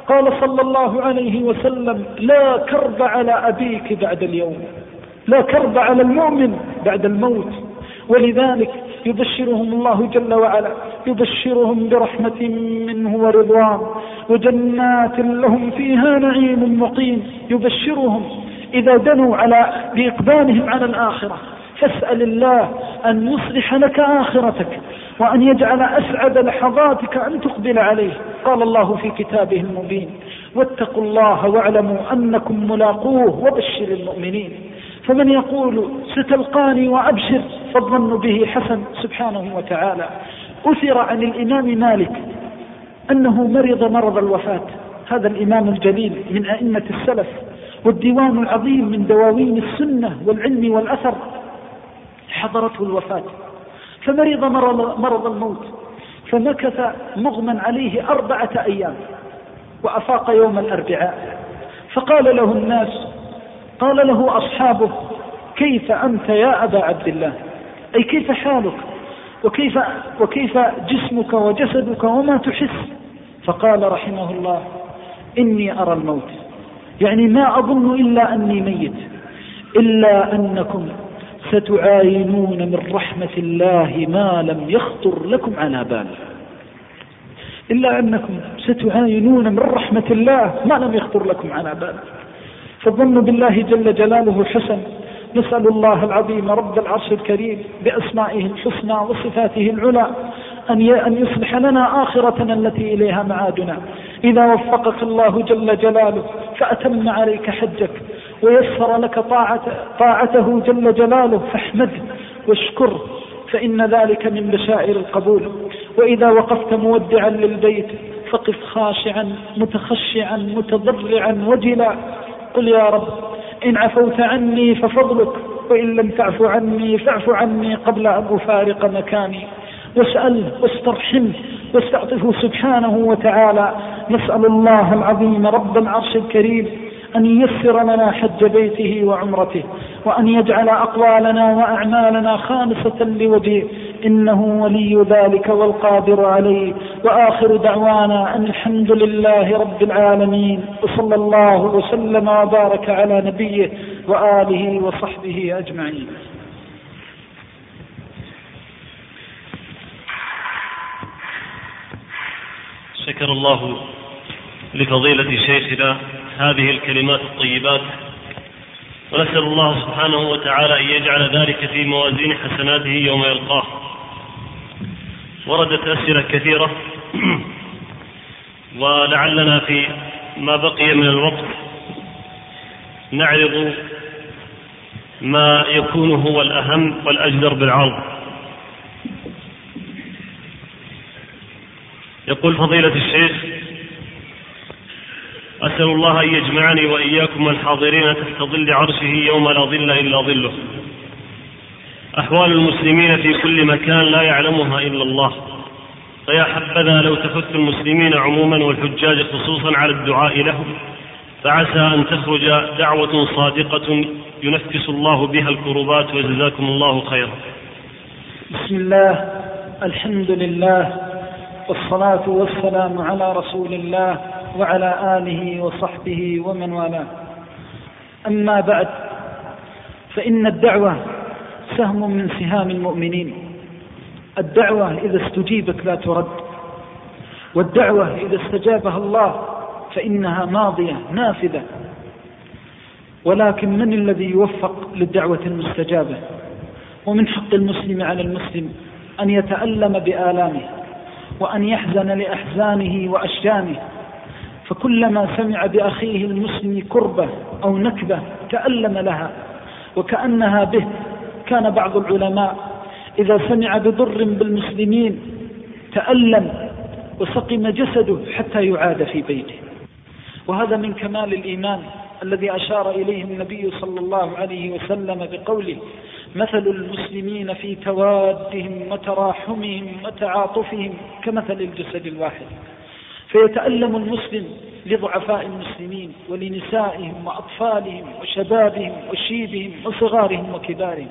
قال صلى الله عليه وسلم لا كرب على أبيك بعد اليوم. لا كرب على المؤمن بعد الموت. ولذلك يبشرهم الله جل وعلا يبشرهم برحمة منه ورضوان وجنات لهم فيها نعيم مقيم. يبشرهم إذا دنوا على بإقبالهم على الآخرة. فاسأل الله أن يصلح لك آخرتك وأن يجعل أسعد لحظاتك أن تقبل عليه. قال الله في كتابه المبين واتقوا الله واعلموا أنكم ملاقوه وبشر المؤمنين. فمن يقول ستلقاني وأبشر فالظن به حسن سبحانه وتعالى. أثر عن الإمام مالك أنه مرض مرض الوفاة. هذا الإمام الجليل من أئمة السلف والديوان العظيم من دواوين السنة والعلم والأثر. حضرته الوفاة. فمرض مرض, الموت فمكث مغمى عليه أربعة أيام وأفاق يوم الأربعاء. فقال له الناس قال له أصحابه كيف أنت يا أبا عبد الله؟ أي كيف حالك؟ وكيف, وكيف جسمك وجسدك وما تحس؟ فقال رحمه الله إني أرى الموت. يعني ما أظن إلا أني ميت إلا أنكم ستعاينون من رحمة الله ما لم يخطر لكم على بال. إلا أنكم ستعاينون من رحمة الله ما لم يخطر لكم على بال. فالظن بالله جل جلاله حسن نسأل الله العظيم رب العرش الكريم بأسمائه الحسنى وصفاته العلى أن أن يصلح لنا آخرتنا التي إليها معادنا. إذا وفقك الله جل جلاله فأتم عليك حجك. ويسر لك طاعة طاعته جل جلاله فاحمده واشكره فإن ذلك من بشائر القبول. وإذا وقفت مودعا للبيت فقف خاشعا متخشعا متضرعا وجلا. قل يا رب إن عفوت عني ففضلك وإن لم تعف عني فاعف عني قبل أن أفارق مكاني. واسأله واسترحمه واستعطفه سبحانه وتعالى. نسأل الله العظيم رب العرش الكريم أن ييسر لنا حج بيته وعمرته وأن يجعل أقوالنا وأعمالنا خالصة لوجهه. إنه ولي ذلك والقادر عليه. وآخر دعوانا أن الحمد لله رب العالمين وصلى الله وسلم وبارك على نبيه وآله وصحبه أجمعين. شكر الله لفضيلة شيخنا هذه الكلمات الطيبات. ونسأل الله سبحانه وتعالى أن يجعل ذلك في موازين حسناته يوم يلقاه. وردت أسئلة كثيرة. [clears throat] ولعلنا في ما بقي من الوقت نعرض ما يكون هو الأهم والأجدر بالعرض. يقول فضيلة الشيخ أسأل الله أن يجمعني وإياكم الحاضرين تحت ظل عرشه يوم لا ظل إلا ظله. أحوال المسلمين في كل مكان لا يعلمها إلا الله. فيا حبذا لو تفت المسلمين عموما والحجاج خصوصا على الدعاء لهم فعسى أن تخرج دعوة صادقة ينفس الله بها الكربات وجزاكم الله خيرا. بسم الله الحمد لله والصلاة والسلام على رسول الله وعلى آله وصحبه ومن والاه. أما بعد فإن الدعوة سهم من سهام المؤمنين. الدعوة إذا استجيبت لا ترد. والدعوة إذا استجابها الله فإنها ماضية نافذة. ولكن من الذي يوفق للدعوة المستجابة؟ ومن حق المسلم على المسلم أن يتألم بآلامه وأن يحزن لأحزانه وأشجانه. فكلما سمع بأخيه المسلم كربة أو نكبة تألم لها وكأنها به كان بعض العلماء إذا سمع بضر بالمسلمين تألم وسقم جسده حتى يعاد في بيته. وهذا من كمال الإيمان الذي أشار إليه النبي صلى الله عليه وسلم بقوله مثل المسلمين في توادهم وتراحمهم وتعاطفهم كمثل الجسد الواحد. فيتألم المسلم لضعفاء المسلمين ولنسائهم وأطفالهم وشبابهم وشيبهم وصغارهم وكبارهم.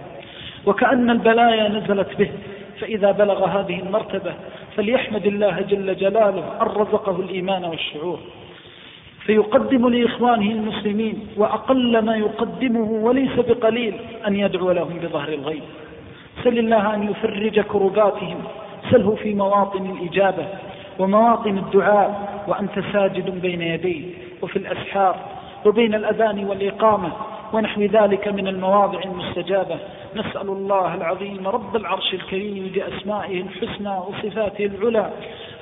وكأن البلايا نزلت به فإذا بلغ هذه المرتبة فليحمد الله جل جلاله أن رزقه الإيمان والشعور. فيقدم لإخوانه المسلمين وأقل ما يقدمه وليس بقليل أن يدعو لهم بظهر الغيب. سل الله أن يفرج كرباتهم سله في مواطن الإجابة ومواطن الدعاء وأنت ساجد بين يديه وفي الأسحار وبين الأذان والإقامة ونحو ذلك من المواضع المستجابة. نسأل الله العظيم رب العرش الكريم بأسمائه الحسنى وصفاته العلى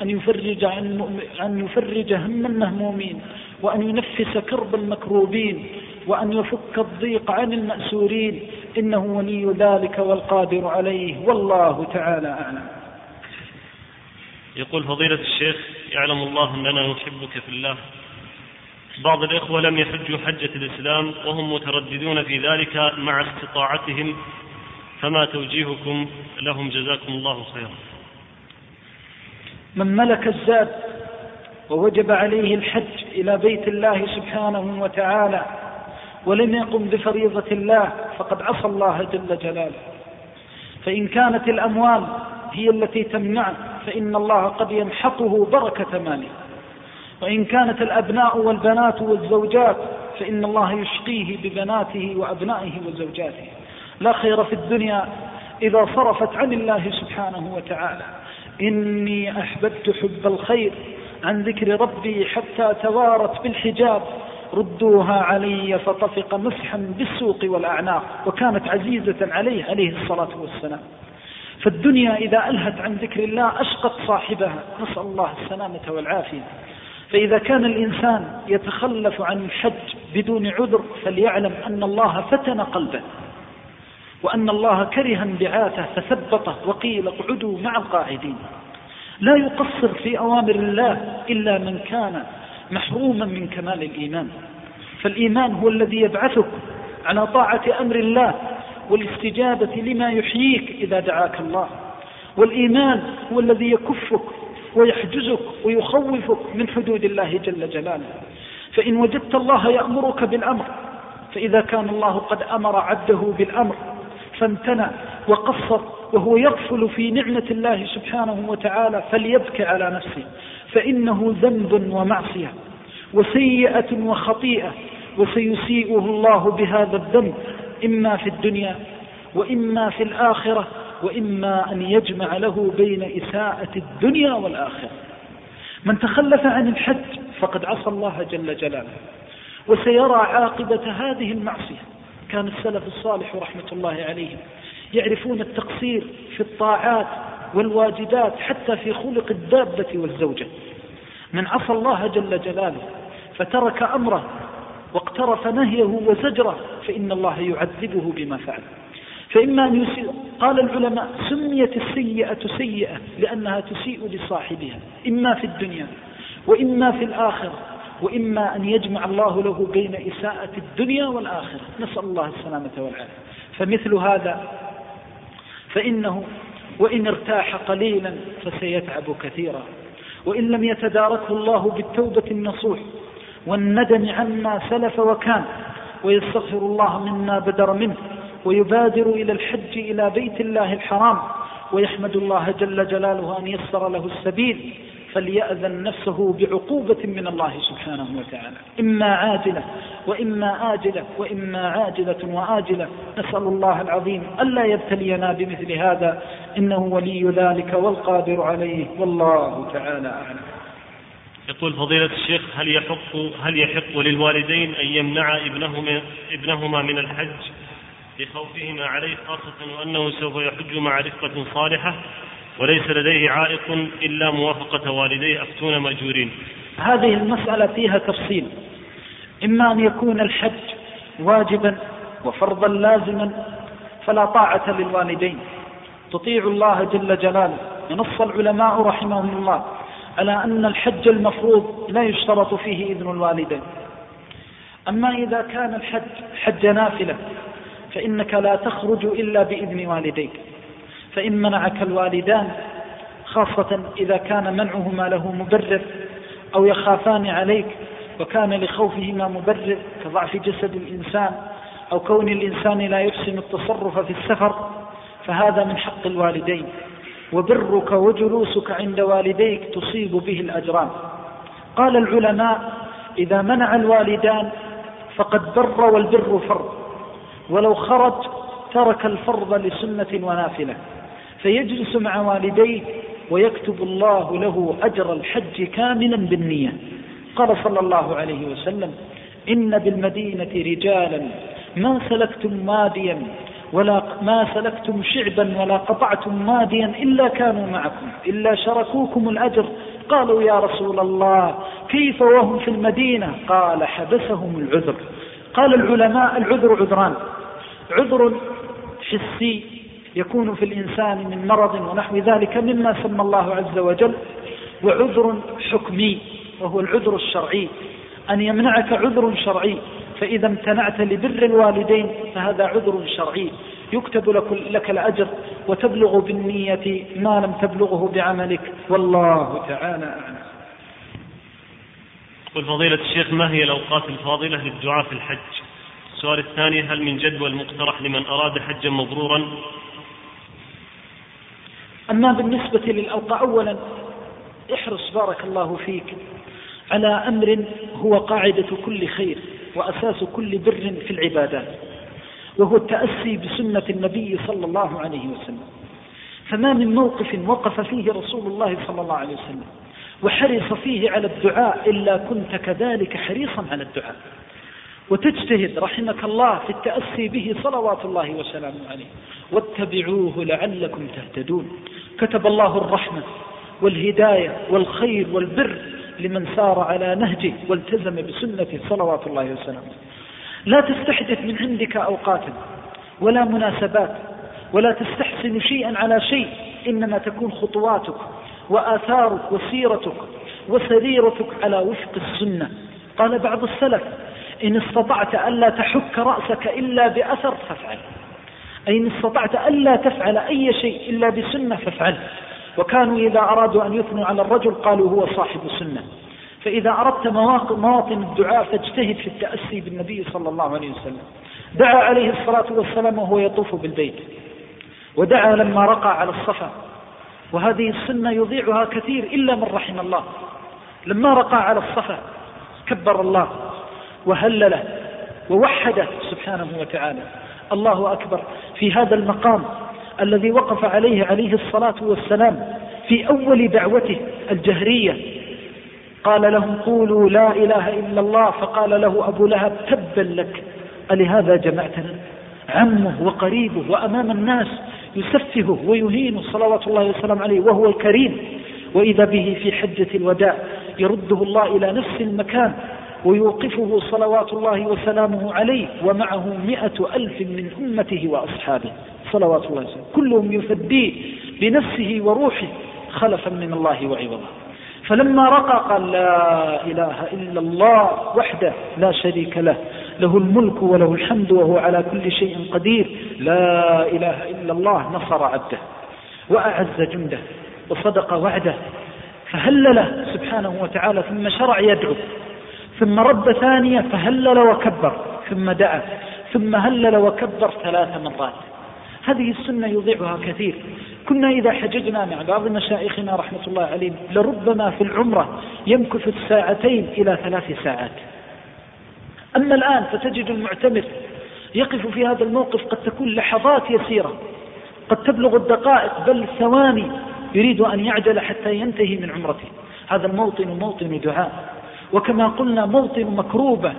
أن يفرج, عن أن يفرج هم المهمومين وأن ينفس كرب المكروبين وأن يفك الضيق عن المأسورين. إنه ولي ذلك والقادر عليه والله تعالى أعلم. يقول فضيلة الشيخ يعلم الله أننا نحبك في الله. بعض الإخوة لم يحجوا حجة الإسلام وهم مترددون في ذلك مع استطاعتهم فما توجيهكم لهم؟ جزاكم الله خيرا. من ملك الزاد ووجب عليه الحج إلى بيت الله سبحانه وتعالى ولم يقم بفريضة الله فقد عصى الله جل جلاله. فإن كانت الأموال هي التي تمنعه فإن الله قد يمحقه بركة ماله وإن كانت الأبناء والبنات والزوجات فإن الله يشقيه ببناته وأبنائه وزوجاته. لا خير في الدنيا إذا صرفت عن الله سبحانه وتعالى. إني أحببت حب الخير عن ذكر ربي حتى توارت بالحجاب. ردوها علي فطفق مسحا بالسوق والأعناق وكانت عزيزة عليه عليه الصلاة والسلام. فالدنيا إذا ألهت عن ذكر الله أشقت صاحبها. نسأل الله السلامة والعافية. فإذا كان الإنسان يتخلف عن الحج بدون عذر فليعلم أن الله فتن قلبه. وأن الله كره انبعاثه فثبطه وقيل اقعدوا مع القاعدين. لا يقصر في أوامر الله إلا من كان محروما من كمال الإيمان. فالإيمان هو الذي يبعثك على طاعة أمر الله والاستجابة لما يحييك إذا دعاك الله. والإيمان هو الذي يكفك ويحجزك ويخوفك من حدود الله جل جلاله. فإن وجدت الله يأمرك بالأمر فإذا كان الله قد أمر عبده بالأمر فامتنع وقصر وهو يغفل في نعمة الله سبحانه وتعالى فليبكي على نفسه. فإنه ذنب ومعصية وسيئة وخطيئة وسيسيئه الله بهذا الذنب إما في الدنيا وإما في الآخرة وإما أن يجمع له بين إساءة الدنيا والآخرة. من تخلف عن الحج فقد عصى الله جل جلاله وسيرى عاقبة هذه المعصية. كان السلف الصالح رحمة الله عليهم يعرفون التقصير في الطاعات والواجبات حتى في خلق الدابة والزوجة. من عصى الله جل جلاله فترك أمره واقترف نهيه وزجره فإن الله يعذبه بما فعل. فإما أن يسيء قال العلماء سميت السيئة سيئة لأنها تسيء لصاحبها إما في الدنيا وإما في الآخرة وإما أن يجمع الله له بين إساءة الدنيا والآخرة. نسأل الله السلامة والعافية. فمثل هذا فإنه وإن ارتاح قليلا فسيتعب كثيرا وإن لم يتداركه الله بالتوبة النصوح والندم عما سلف وكان ويستغفر الله مما بدر منه ويبادر إلى الحج إلى بيت الله الحرام ويحمد الله جل جلاله أن يسر له السبيل فليأذن نفسه بعقوبة من الله سبحانه وتعالى. إما عاجلة وإما آجلة وإما عاجلة وآجلة. نسأل الله العظيم ألا يبتلينا بمثل هذا إنه ولي ذلك والقادر عليه والله تعالى أعلم. يقول فضيلة الشيخ هل يحق هل يحق للوالدين أن يمنع ابنهما ابنهما من الحج لخوفهما عليه خاصة وأنه سوف يحج مع رفقة صالحة وليس لديه عائق إلا موافقة والديه أفتون مأجورين؟ هذه المسألة فيها تفصيل. إما أن يكون الحج واجبا وفرضا لازما فلا طاعة للوالدين. تطيع الله جل جلاله. ونص العلماء رحمهم الله. على أن الحج المفروض لا يشترط فيه إذن الوالدين. أما إذا كان الحج حج نافلة فإنك لا تخرج إلا بإذن والديك. فإن منعك الوالدان خاصة إذا كان منعهما له مبرر أو يخافان عليك وكان لخوفهما مبرر كضعف جسد الإنسان أو كون الإنسان لا يحسن التصرف في السفر فهذا من حق الوالدين. وبرك وجلوسك عند والديك تصيب به الأجران. قال العلماء إذا منع الوالدان فقد بر والبر فرض ولو خرج ترك الفرض لسنة ونافلة. فيجلس مع والديه ويكتب الله له أجر الحج كاملا بالنية. قال صلى الله عليه وسلم إن بالمدينة رجالا ما سلكتم واديا ولا ما سلكتم شعبا ولا قطعتم واديا إلا كانوا معكم إلا شركوكم الأجر. قالوا يا رسول الله كيف وهم في المدينة؟ قال حبسهم العذر. قال العلماء العذر عذران. عذر حسي يكون في الإنسان من مرض ونحو ذلك مما سمى الله عز وجل وعذر حكمي وهو العذر الشرعي. أن يمنعك عذر شرعي. فإذا امتنعت لبر الوالدين فهذا عذر شرعي. يكتب لك, لك الأجر وتبلغ بالنية ما لم تبلغه بعملك. والله تعالى أعلم. قل فضيلة الشيخ ما هي الأوقات الفاضلة للدعاء في الحج؟ السؤال الثاني هل من جدول مقترح لمن أراد حجا مبرورا؟ أما بالنسبة للأوقات أولا احرص بارك الله فيك على أمر هو قاعدة كل خير. وأساس كل بر في العبادات وهو التأسي بسنة النبي صلى الله عليه وسلم. فما من موقف وقف فيه رسول الله صلى الله عليه وسلم وحرص فيه على الدعاء إلا كنت كذلك حريصا على الدعاء. وتجتهد رحمك الله في التأسي به صلوات الله وسلامه عليه. واتبعوه لعلكم تهتدون. كتب الله الرحمة والهداية والخير والبر لمن سار على نهجه والتزم بسنته صلوات الله وسلامه. لا تستحدث من عندك أوقاتا ولا مناسبات ولا تستحسن شيئا على شيء إنما تكون خطواتك وآثارك وسيرتك وسريرتك على وفق السنة. قال بعض السلف إن استطعت ألا تحك رأسك إلا بأثر فافعل. أي إن استطعت ألا تفعل أي شيء إلا بسنة فافعل. وكانوا إذا أرادوا أن يثنوا على الرجل قالوا هو صاحب سنة فإذا أردت مواطن الدعاء فاجتهد في التأسي بالنبي صلى الله عليه وسلم. دعا عليه الصلاة والسلام وهو يطوف بالبيت. ودعا لما رقى على الصفا. وهذه السنة يضيعها كثير إلا من رحم الله. لما رقى على الصفا كبر الله وهلله ووحده سبحانه وتعالى. الله أكبر. في هذا المقام الذي وقف عليه عليه الصلاة والسلام في أول دعوته الجهرية. قال لهم قولوا لا إله إلا الله. فقال له أبو لهب تبا لك. ألهذا جمعتنا عمه وقريبه وأمام الناس يسفهه ويهينه صلوات الله وسلام عليه وهو الكريم. وإذا به في حجة الوداع يرده الله إلى نفس المكان ويوقفه صلوات الله وسلامه عليه ومعه مئة ألف من أمته وأصحابه. صلوات الله وسلامه كلهم يفديه بنفسه وروحه خلفا من الله وعوضا فلما رقى قال لا إله إلا الله وحده لا شريك له. له الملك وله الحمد وهو على كل شيء قدير. لا إله إلا الله نصر عبده وأعز جنده وصدق وعده. فهلل سبحانه وتعالى ثم شرع يدعو. ثم رد ثانية فهلل وكبر ثم دعا. ثم هلل وكبر ثلاث مرات. هذه السنة يضيعها كثير. كنا إذا حججنا مع بعض مشايخنا رحمة الله عليهم لربما في العمرة يمكث الساعتين إلى ثلاث ساعات. أما الآن فتجد المعتمر يقف في هذا الموقف قد تكون لحظات يسيرة. قد تبلغ الدقائق بل ثواني يريد أن يعجل حتى ينتهي من عمرته. هذا الموطن موطن دعاء. وكما قلنا موطن مكروبة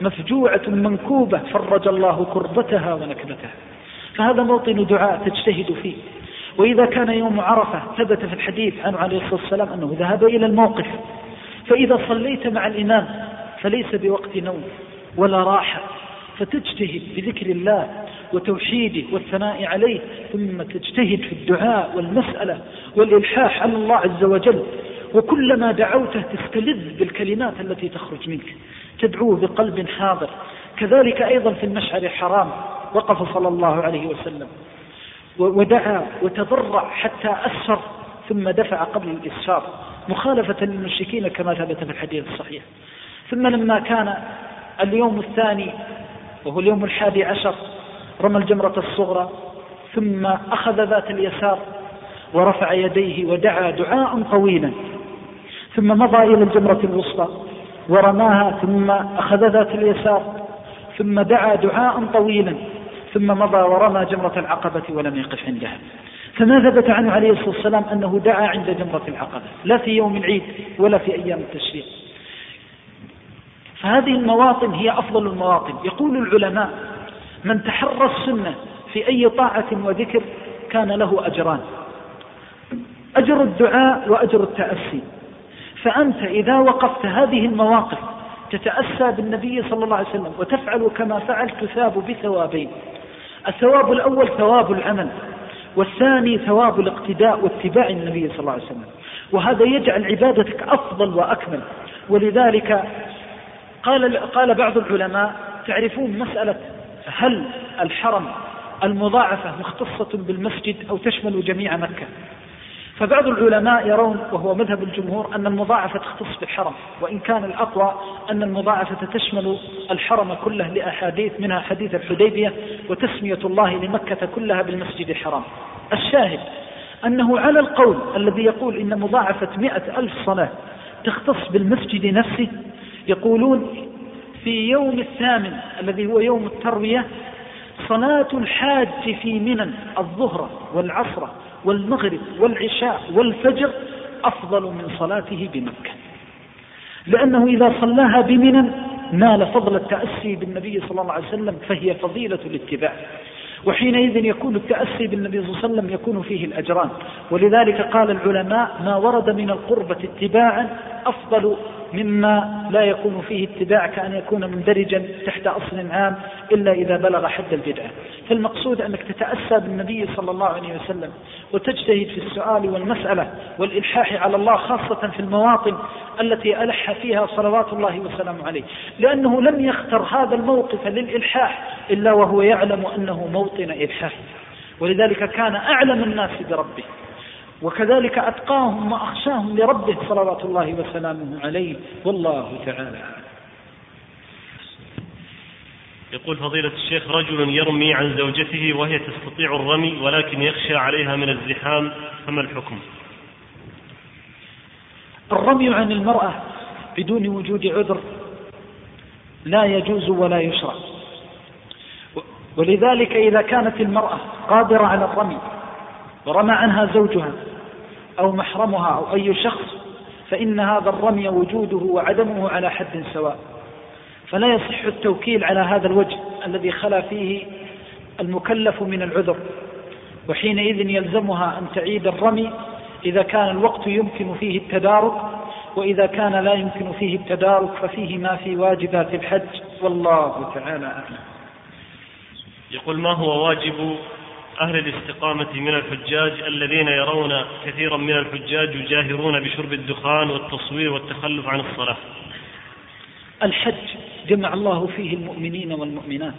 مفجوعة منكوبة فرج الله كربتها ونكبتها. فهذا موطن دعاء تجتهد فيه. وإذا كان يوم عرفة ثبت في الحديث عنه عليه الصلاة والسلام أنه ذهب إلى الموقف. فإذا صليت مع الإمام فليس بوقت نوم ولا راحة. فتجتهد بذكر الله وتوحيده والثناء عليه ثم تجتهد في الدعاء والمسألة والإلحاح على الله عز وجل. وكلما دعوته تستلذ بالكلمات التي تخرج منك. تدعوه بقلب حاضر. كذلك أيضا في المشعر الحرام وقف صلى الله عليه وسلم. ودعا وتضرع حتى أسفر ثم دفع قبل الإسفار. مخالفة للمشركين كما ثبت في الحديث الصحيح. ثم لما كان اليوم الثاني وهو اليوم الحادي عشر رمى الجمرة الصغرى ثم أخذ ذات اليسار ورفع يديه ودعا دعاء طويلا. ثم مضى إلى الجمرة الوسطى ورماها ثم أخذ ذات اليسار ثم دعا دعاء طويلا. ثم مضى ورمى جمرة العقبة ولم يقف عندها. فما ثبت عنه عليه الصلاة والسلام أنه دعا عند جمرة العقبة. لا في يوم العيد ولا في أيام التشريق. فهذه المواطن هي أفضل المواطن. يقول العلماء من تحرى السنة في أي طاعة وذكر كان له أجران. أجر الدعاء وأجر التأسي. فأنت إذا وقفت هذه المواقف تتأسى بالنبي صلى الله عليه وسلم وتفعل كما فعل تثاب بثوابين. الثواب الأول ثواب العمل والثاني ثواب الاقتداء واتباع النبي صلى الله عليه وسلم. وهذا يجعل عبادتك أفضل وأكمل. ولذلك قال, قال بعض العلماء تعرفون مسألة هل الحرم المضاعفة مختصة بالمسجد أو تشمل جميع مكة؟ فبعض العلماء يرون وهو مذهب الجمهور أن المضاعفة تختص بالحرم وإن كان الأقوى أن المضاعفة تشمل الحرم كله لأحاديث منها حديث الحديبية وتسمية الله لمكة كلها بالمسجد الحرام. الشاهد أنه على القول الذي يقول إن مضاعفة مئة ألف صلاة تختص بالمسجد نفسه يقولون في يوم الثامن الذي هو يوم التروية صلاة الحاج في منن الظهر والعصر والمغرب والعشاء والفجر أفضل من صلاته بمكة. لأنه إذا صلاها بمنن نال فضل التأسي بالنبي صلى الله عليه وسلم فهي فضيلة الاتباع. وحينئذ يكون التأسي بالنبي صلى الله عليه وسلم يكون فيه الأجران. ولذلك قال العلماء ما ورد من القربة اتباعا أفضل مما لا يكون فيه اتباع كأن يكون مندرجا تحت أصل عام إلا إذا بلغ حد البدعة فالمقصود أنك تتأسى بالنبي صلى الله عليه وسلم وتجتهد في السؤال والمسألة والإلحاح على الله خاصة في المواطن التي ألح فيها صلوات الله وسلامه عليه. لأنه لم يختر هذا الموقف للإلحاح إلا وهو يعلم أنه موطن إلحاح. ولذلك كان أعلم الناس بربه. وكذلك أتقاهم وأخشاهم لربه صلوات الله وسلامه عليه والله تعالى يقول فضيلة الشيخ رجل يرمي عن زوجته وهي تستطيع الرمي ولكن يخشى عليها من الزحام فما الحكم؟ الرمي عن المرأة بدون وجود عذر لا يجوز ولا يشرع. ولذلك إذا كانت المرأة قادرة على الرمي ورمى عنها زوجها أو محرمها أو أي شخص فإن هذا الرمي وجوده وعدمه على حد سواء. فلا يصح التوكيل على هذا الوجه الذي خلا فيه المكلف من العذر وحينئذ يلزمها أن تعيد الرمي إذا كان الوقت يمكن فيه التدارك وإذا كان لا يمكن فيه التدارك ففيه ما في واجبات الحج. والله تعالى أعلم. يقول ما هو واجب أهل الاستقامة من الحجاج الذين يرون كثيرا من الحجاج يجاهرون بشرب الدخان والتصوير والتخلف عن الصلاة. الحج جمع الله فيه المؤمنين والمؤمنات.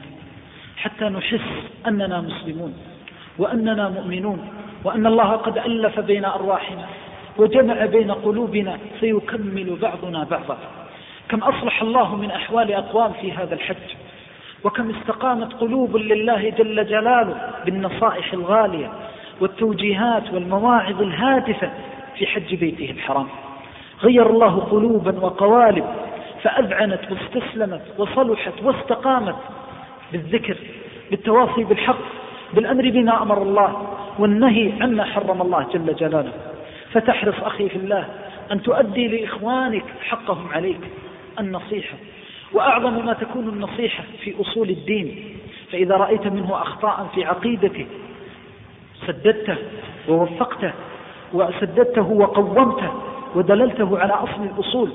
حتى نحس أننا مسلمون وأننا مؤمنون وأن الله قد ألف بين أرواحنا وجمع بين قلوبنا سيكمل بعضنا بعضا. كم أصلح الله من أحوال أقوام في هذا الحج. وكم استقامت قلوب لله جل جلاله بالنصائح الغالية والتوجيهات والمواعظ الهادفة في حج بيته الحرام. غير الله قلوبا وقوالب فأذعنت واستسلمت وصلحت واستقامت بالذكر بالتواصي بالحق بالأمر بما أمر الله والنهي عما حرم الله جل جلاله. فتحرص أخي في الله أن تؤدي لإخوانك حقهم عليك النصيحة. وأعظم ما تكون النصيحة في أصول الدين. فإذا رأيت منه أخطاء في عقيدته سددته ووفقته وسددته وقومته ودللته على أصل الأصول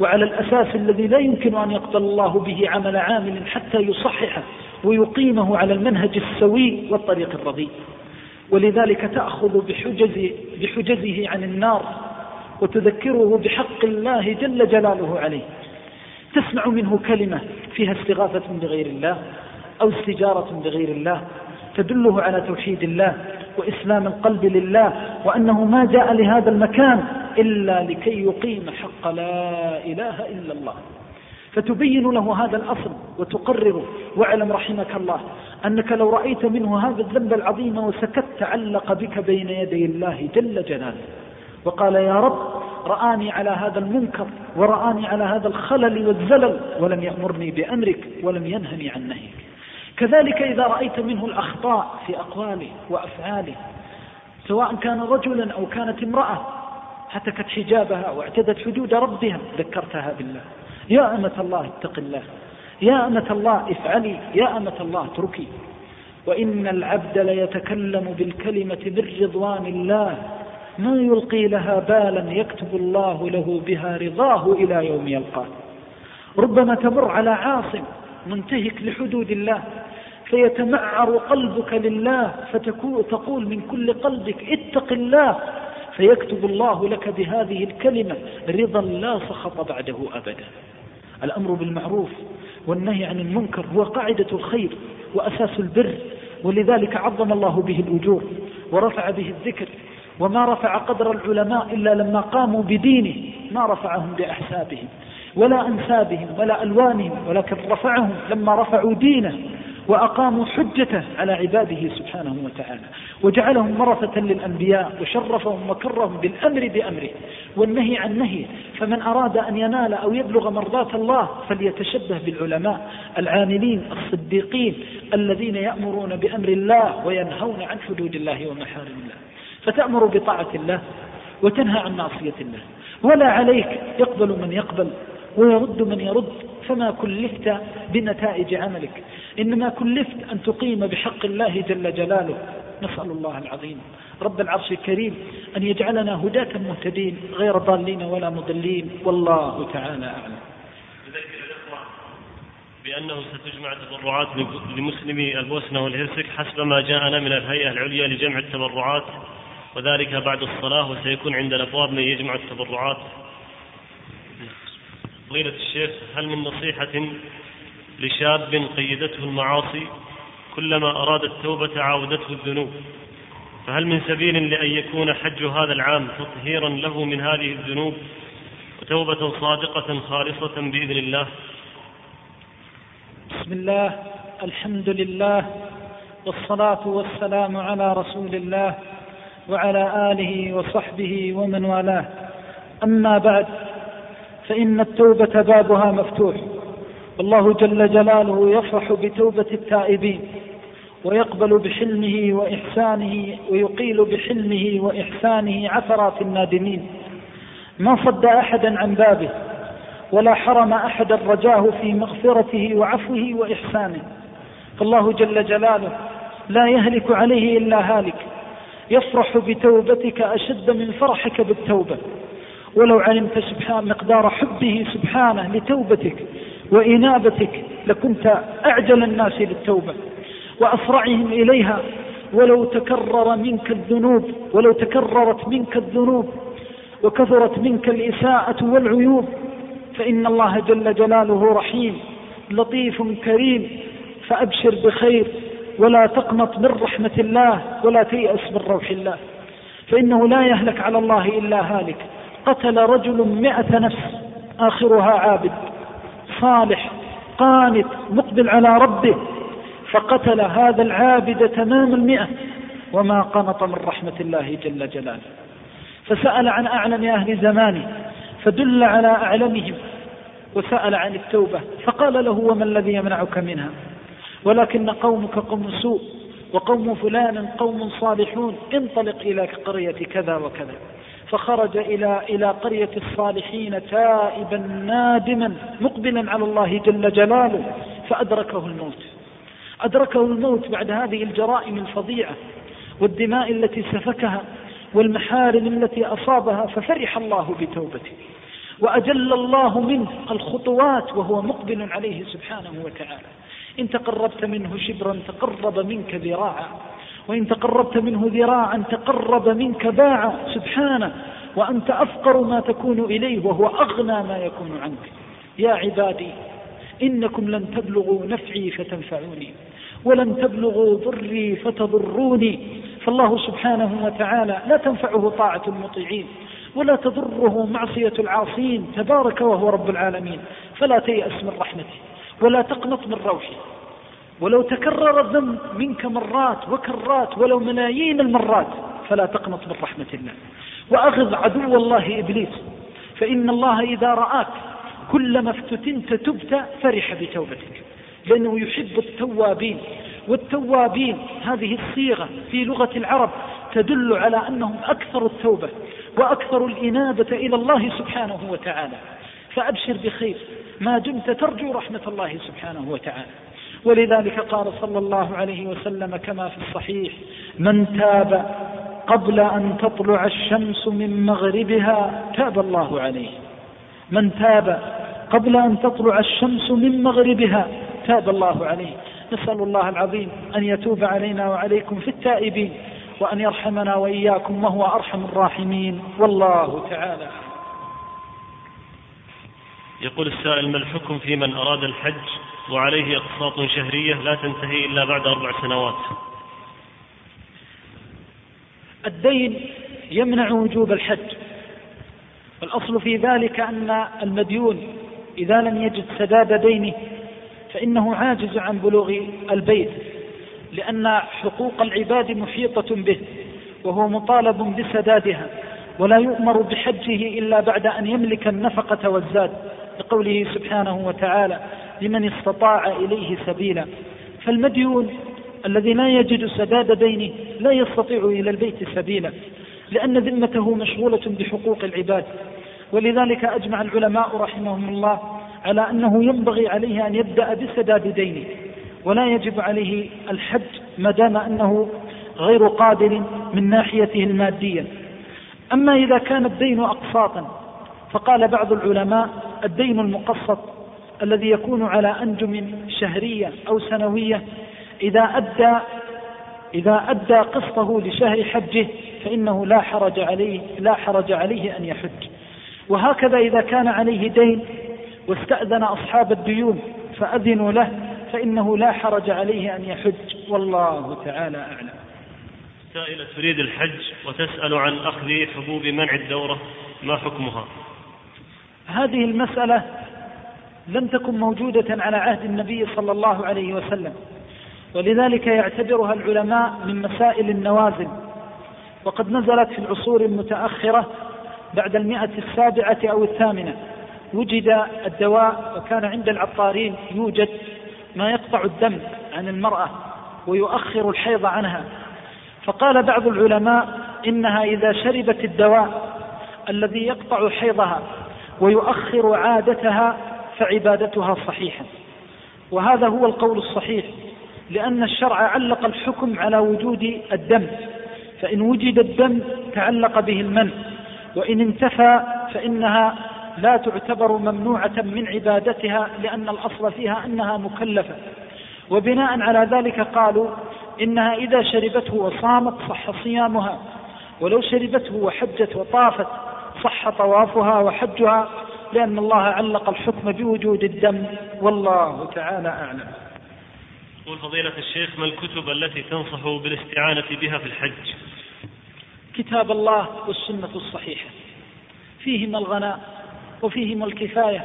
وعلى الأساس الذي لا يمكن أن يقبل الله به عمل عامل حتى يصححه ويقيمه على المنهج السوي والطريق الرضي. ولذلك تأخذ بحجز بحجزه عن النار وتذكره بحق الله جل جلاله عليه. تسمع منه كلمة فيها استغاثة بغير الله أو استجارة بغير الله تدله على توحيد الله وإسلام القلب لله وأنه ما جاء لهذا المكان إلا لكي يقيم حق لا إله إلا الله. فتبين له هذا الأصل وتقرره واعلم رحمك الله أنك لو رأيت منه هذا الذنب العظيم وسكت تعلق بك بين يدي الله جل جلاله. وقال يا رب رآني على هذا المنكر ورآني على هذا الخلل والزلل ولم يأمرني بأمرك ولم ينهني عن نهيك. كذلك إذا رأيت منه الأخطاء في أقواله وأفعاله سواء كان رجلا أو كانت امرأة هتكت حجابها واعتدت حدود ربها ذكرتها بالله. يا أمة الله اتق الله. يا أمة الله افعلي. يا أمة الله اتركي. وإن العبد ليتكلم بالكلمة من رضوان الله ما يلقي لها بالا يكتب الله له بها رضاه إلى يوم يلقاه. ربما تمر على عاصم منتهك لحدود الله فيتمعر قلبك لله فتقول من كل قلبك اتق الله فيكتب الله لك بهذه الكلمة رضا لا سخط بعده أبدا. الأمر بالمعروف والنهي عن المنكر هو قاعدة الخير وأساس البر ولذلك عظم الله به الأجور ورفع به الذكر وما رفع قدر العلماء إلا لما قاموا بدينه ما رفعهم بأحسابهم ولا أنسابهم ولا ألوانهم ولكن رفعهم لما رفعوا دينه وأقاموا حجته على عباده سبحانه وتعالى. وجعلهم مرفة للأنبياء وشرفهم وكرهم بالأمر بأمره والنهي عن نهي فمن أراد أن ينال أو يبلغ مرضاة الله فليتشبه بالعلماء العاملين الصديقين الذين يأمرون بأمر الله وينهون عن حدود الله ومحارم الله. فتأمر بطاعة الله وتنهى عن معصية الله. ولا عليك يقبل من يقبل ويرد من يرد. فما كلفت بنتائج عملك. إنما كلفت أن تقيم بحق الله جل جلاله. نسأل الله العظيم. رب العرش الكريم أن يجعلنا هداة مهتدين غير ضالين ولا مضلين. والله تعالى أعلم. بأنه ستجمع تبرعات لمسلمي البوسنة والهرسك حسب ما جاءنا من الهيئة العليا لجمع التبرعات. وذلك بعد الصلاة وسيكون عند الأبواب من يجمع التبرعات. فضيلة الشيخ هل من نصيحة لشاب قيدته المعاصي كلما أراد التوبة عاودته الذنوب؟ فهل من سبيل لأن يكون حج هذا العام تطهيرا له من هذه الذنوب وتوبة صادقة خالصة بإذن الله؟ بسم الله الحمد لله والصلاة والسلام على رسول الله وعلى آله وصحبه ومن والاه. أما بعد فإن التوبة بابها مفتوح. والله جل جلاله يفرح بتوبة التائبين ويقبل بحلمه وإحسانه ويقيل بحلمه وإحسانه عثرات النادمين. ما صد أحدا عن بابه ولا حرم أحدا رجاه في مغفرته وعفوه وإحسانه. فالله جل جلاله لا يهلك عليه إلا هالك. يفرح بتوبتك أشد من فرحك بالتوبة. ولو علمت سبحان مقدار حبه سبحانه لتوبتك وإنابتك لكنت أعجل الناس للتوبة وأسرعهم إليها. ولو تكرر منك الذنوب ولو تكررت منك الذنوب وكثرت منك الإساءة والعيوب فإن الله جل جلاله رحيم لطيف كريم. فأبشر بخير. ولا تقنط من رحمة الله ولا تيأس من روح الله. فإنه لا يهلك على الله إلا هالك. قتل رجل مئة نفس آخرها عابد صالح قانت مقبل على ربه. فقتل هذا العابد تمام المئة. وما قنط من رحمة الله جل جلاله. فسأل عن أعلم أهل زمانه فدل على أعلمهم وسأل عن التوبة. فقال له وما الذي يمنعك منها؟ ولكن قومك قوم سوء وقوم فلان قوم صالحون انطلق إلى قرية كذا وكذا. فخرج إلى إلى قرية الصالحين تائبا نادما مقبلا على الله جل جلاله فأدركه الموت. أدركه الموت بعد هذه الجرائم الفظيعة والدماء التي سفكها والمحارم التي أصابها ففرح الله بتوبته. وأجل الله منه الخطوات وهو مقبل عليه سبحانه وتعالى. إن تقربت منه شبرا تقرب منك ذراعا وإن تقربت منه ذراعا تقرب منك باعا سبحانه وأنت أفقر ما تكون إليه وهو أغنى ما يكون عنك. يا عبادي إنكم لن تبلغوا نفعي فتنفعوني ولن تبلغوا ضري فتضروني. فالله سبحانه وتعالى لا تنفعه طاعة المطيعين ولا تضره معصية العاصين تبارك وهو رب العالمين. فلا تيأس من رحمته. ولا تقنط من روحه ولو تكرر الذنب منك مرات وكرات ولو ملايين المرات فلا تقنط من رحمة الله. وأغض عدو الله إبليس. فإن الله إذا رآك كلما افتتنت تبت فرح بتوبتك. لأنه يحب التوابين. والتوابين هذه الصيغة في لغة العرب تدل على أنهم أكثر التوبة وأكثر الإنابة إلى الله سبحانه وتعالى. فأبشر بخير. ما دمت ترجو رحمة الله سبحانه وتعالى. ولذلك قال صلى الله عليه وسلم كما في الصحيح من تاب قبل أن تطلع الشمس من مغربها تاب الله عليه. من تاب قبل أن تطلع الشمس من مغربها تاب الله عليه. نسأل الله العظيم أن يتوب علينا وعليكم في التائبين وأن يرحمنا وإياكم وهو أرحم الراحمين. والله تعالى يقول السائل ما الحكم في من أراد الحج وعليه أقساط شهرية لا تنتهي إلا بعد أربع سنوات؟ الدين يمنع وجوب الحج. والأصل في ذلك أن المديون إذا لم يجد سداد دينه فإنه عاجز عن بلوغ البيت لأن حقوق العباد محيطة به وهو مطالب بسدادها ولا يؤمر بحجه إلا بعد أن يملك النفقة والزاد. لقوله سبحانه وتعالى لمن استطاع إليه سبيلا. فالمديون الذي لا يجد سداد دينه لا يستطيع إلى البيت سبيلا لأن ذمته مشغولة بحقوق العباد. ولذلك أجمع العلماء رحمهم الله على أنه ينبغي عليه أن يبدأ بسداد دينه ولا يجب عليه الحج ما دام أنه غير قادر من ناحيته المادية. أما إذا كان الدين أقساطا فقال بعض العلماء الدين المقسط الذي يكون على أنجم شهرية أو سنوية إذا أدى إذا أدى قسطه لشهر حجه فإنه لا حرج عليه لا حرج عليه أن يحج. وهكذا إذا كان عليه دين واستأذن أصحاب الديون فأذنوا له فإنه لا حرج عليه أن يحج. والله تعالى أعلم. سائلة تريد الحج وتسأل عن أخذ حبوب منع الدورة ما حكمها؟ هذه المسألة لم تكن موجودة على عهد النبي صلى الله عليه وسلم ولذلك يعتبرها العلماء من مسائل النوازل. وقد نزلت في العصور المتأخرة بعد المئة السابعة أو الثامنة وجد الدواء وكان عند العطارين يوجد ما يقطع الدم عن المرأة ويؤخر الحيض عنها. فقال بعض العلماء إنها إذا شربت الدواء الذي يقطع حيضها ويؤخر عادتها فعبادتها صحيحة وهذا هو القول الصحيح لأن الشرع علق الحكم على وجود الدم فإن وجد الدم تعلق به المنع وإن انتفى فإنها لا تعتبر ممنوعة من عبادتها لأن الأصل فيها أنها مكلفة. وبناء على ذلك قالوا إنها إذا شربته وصامت صح صيامها ولو شربته وحجت وطافت صح طوافها وحجها لأن الله علق الحكم بوجود الدم. والله تعالى أعلم. يقول فضيلة الشيخ ما الكتب التي تنصح بالاستعانة بها في الحج؟ كتاب الله والسنة الصحيحة. فيهما الغناء وفيهما الكفاية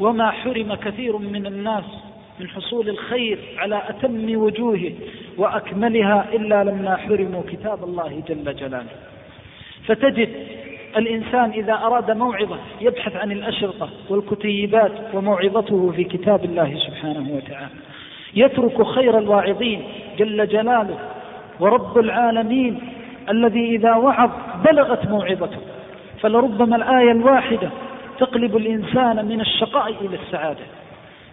وما حرم كثير من الناس من حصول الخير على أتم وجوهه وأكملها إلا لما حرموا كتاب الله جل جلاله. فتجد الإنسان إذا أراد موعظة يبحث عن الأشرطة والكتيبات وموعظته في كتاب الله سبحانه وتعالى. يترك خير الواعظين جل جلاله ورب العالمين الذي إذا وعظ بلغت موعظته. فلربما الآية الواحدة تقلب الإنسان من الشقاء إلى السعادة.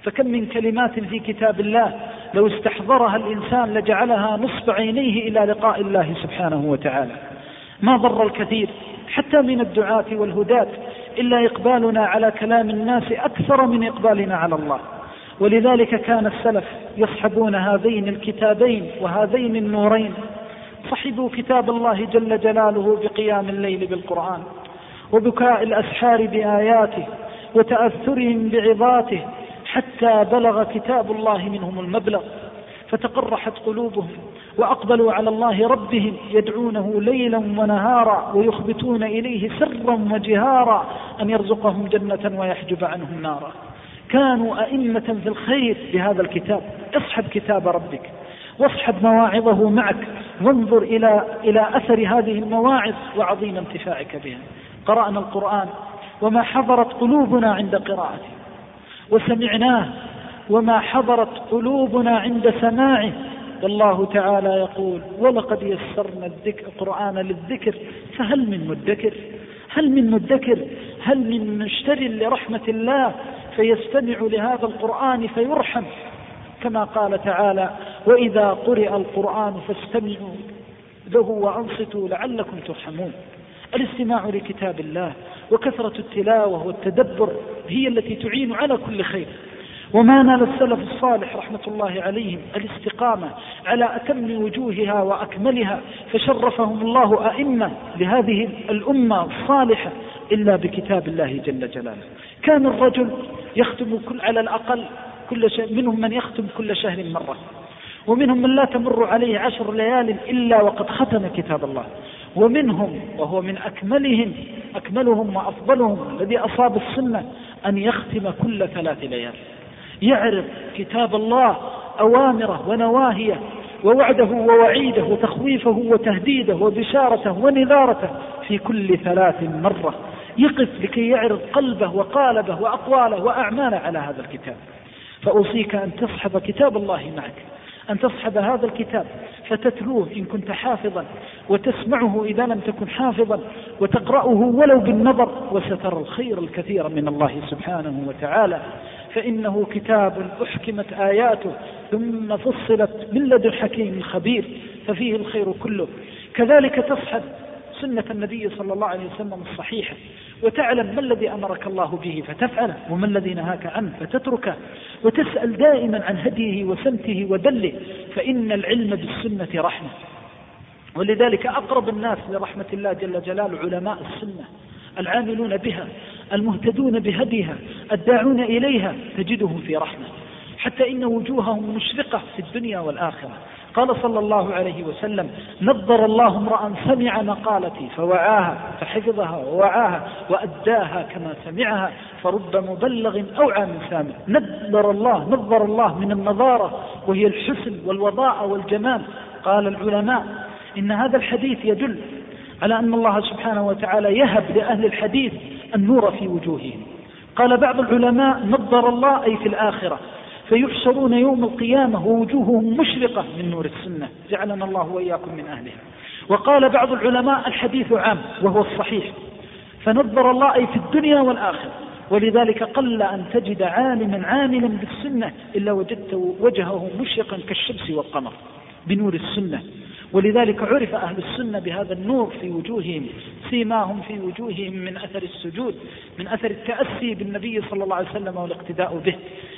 فكم من كلمات في كتاب الله لو استحضرها الإنسان لجعلها نصب عينيه إلى لقاء الله سبحانه وتعالى. ما ضر الكثير حتى من الدعاة والهداة إلا إقبالنا على كلام الناس أكثر من إقبالنا على الله. ولذلك كان السلف يصحبون هذين الكتابين وهذين النورين. صحبوا كتاب الله جل جلاله بقيام الليل بالقرآن وبكاء الأسحار بآياته وتأثرهم بعظاته حتى بلغ كتاب الله منهم المبلغ. فتقرحت قلوبهم وأقبلوا على الله ربهم يدعونه ليلا ونهارا ويخبتون إليه سرا وجهارا أن يرزقهم جنة ويحجب عنهم نارا. كانوا أئمة في الخير بهذا الكتاب. اصحب كتاب ربك واصحب مواعظه معك. وانظر إلى, إلى أثر هذه المواعظ وعظيم انتفاعك بها. قرأنا القرآن. وما حضرت قلوبنا عند قراءته. وسمعناه. وما حضرت قلوبنا عند سماعه. والله تعالى يقول ولقد يسرنا الذكر القرآن للذكر فهل من مدكر؟ هل من مدكر؟ هل من مشتر لرحمة الله؟ فيستمع لهذا القرآن فيرحم. كما قال تعالى وإذا قرئ القرآن فاستمعوا له وأنصتوا لعلكم ترحمون. الاستماع لكتاب الله وكثرة التلاوة والتدبر هي التي تعين على كل خير. وما نال السلف الصالح رحمة الله عليهم الاستقامة على أتم وجوهها وأكملها فشرفهم الله أئمة لهذه الأمة الصالحة إلا بكتاب الله جل جلاله. كان الرجل يختم كل على الأقل كل شيء منهم من يختم كل شهر مرة ومنهم من لا تمر عليه عشر ليال إلا وقد ختم كتاب الله. ومنهم وهو من أكملهم أكملهم وأفضلهم الذي أصاب السنة أن يختم كل ثلاث ليال. يعرف كتاب الله أوامره ونواهيه ووعده ووعيده وتخويفه وتهديده وبشارته ونذارته في كل ثلاث مرة. يقف لكي يعرض قلبه وقالبه وأقواله وأعماله على هذا الكتاب. فأوصيك أن تصحب كتاب الله معك. أن تصحب هذا الكتاب فتتلوه إن كنت حافظا وتسمعه إذا لم تكن حافظا وتقرأه ولو بالنظر وسترى الخير الكثير من الله سبحانه وتعالى. فإنه كتاب أحكمت آياته ثم فصلت من لدن حكيم خبير ففيه الخير كله. كذلك تصحب سنة النبي صلى الله عليه وسلم الصحيحة وتعلم ما الذي أمرك الله به فتفعله وما الذي نهاك عنه فتتركه وتسأل دائما عن هديه وسمته ودله فإن العلم بالسنة رحمة. ولذلك أقرب الناس لرحمة الله جل جلاله علماء السنة العاملون بها المهتدون بهديها الداعون إليها تجدهم في رحمة. حتى إن وجوههم مشرقة في الدنيا والآخرة. قال صلى الله عليه وسلم نظر الله امرأ سمع مقالتي فوعاها فحفظها ووعاها وأداها كما سمعها فرب مبلغ أوعى من سامع نظر الله نظر الله من النظارة وهي الحسن والوضاء والجمال. قال العلماء إن هذا الحديث يدل على أن الله سبحانه وتعالى يهب لأهل الحديث النور في وجوههم. قال بعض العلماء نظر الله أي في الآخرة. فيحشرون يوم القيامة ووجوههم مشرقة من نور السنة. جعلنا الله وإياكم من أهلها. وقال بعض العلماء الحديث عام وهو الصحيح. فنظر الله أي في الدنيا والآخرة. ولذلك قل أن تجد عالما عاملا بالسنة إلا وجدت وجهه مشرقا كالشمس والقمر بنور السنة. ولذلك عرف أهل السنة بهذا النور في وجوههم. سيماهم في وجوههم من أثر السجود من أثر التأسي بالنبي صلى الله عليه وسلم والاقتداء به.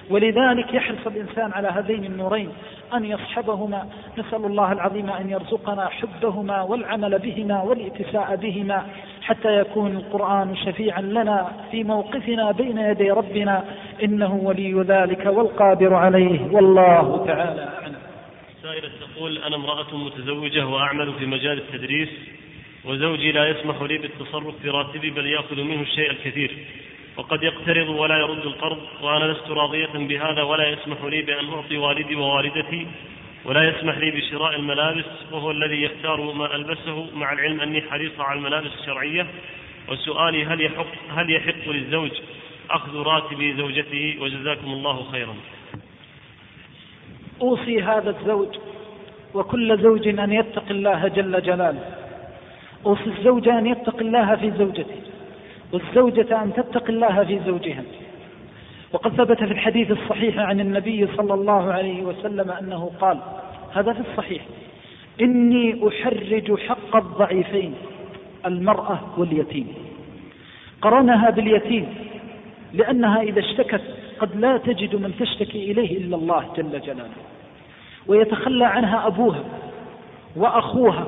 ولذلك يحرص الإنسان على هذين النورين أن يصحبهما. نسأل الله العظيم أن يرزقنا حبهما والعمل بهما والإتساء بهما حتى يكون القرآن شفيعا لنا في موقفنا بين يدي ربنا. إنه ولي ذلك والقادر عليه. والله تعالى أعلم. سائلة تقول أنا امرأة متزوجة وأعمل في مجال التدريس. وزوجي لا يسمح لي بالتصرف في راتبي بل يأخذ منه الشيء الكثير. وقد يقترض ولا يرد القرض وأنا لست راضية بهذا ولا يسمح لي بأن أعطي والدي ووالدتي ولا يسمح لي بشراء الملابس وهو الذي يختار ما ألبسه. مع العلم أني حريص على الملابس الشرعية. وسؤالي هل يحق, هل يحق للزوج أخذ راتب زوجته؟ وجزاكم الله خيرا. أوصي هذا الزوج وكل زوج أن يتق الله جل جلاله. أوصي الزوج أن يتق الله في زوجته والزوجة أن تتق الله في زوجها. وقد ثبت في الحديث الصحيح عن النبي صلى الله عليه وسلم أنه قال هذا في الصحيح إني أحرج حق الضعيفين المرأة واليتيم. قرنها باليتيم لأنها إذا اشتكت قد لا تجد من تشتكي إليه إلا الله جل جلاله. ويتخلى عنها أبوها وأخوها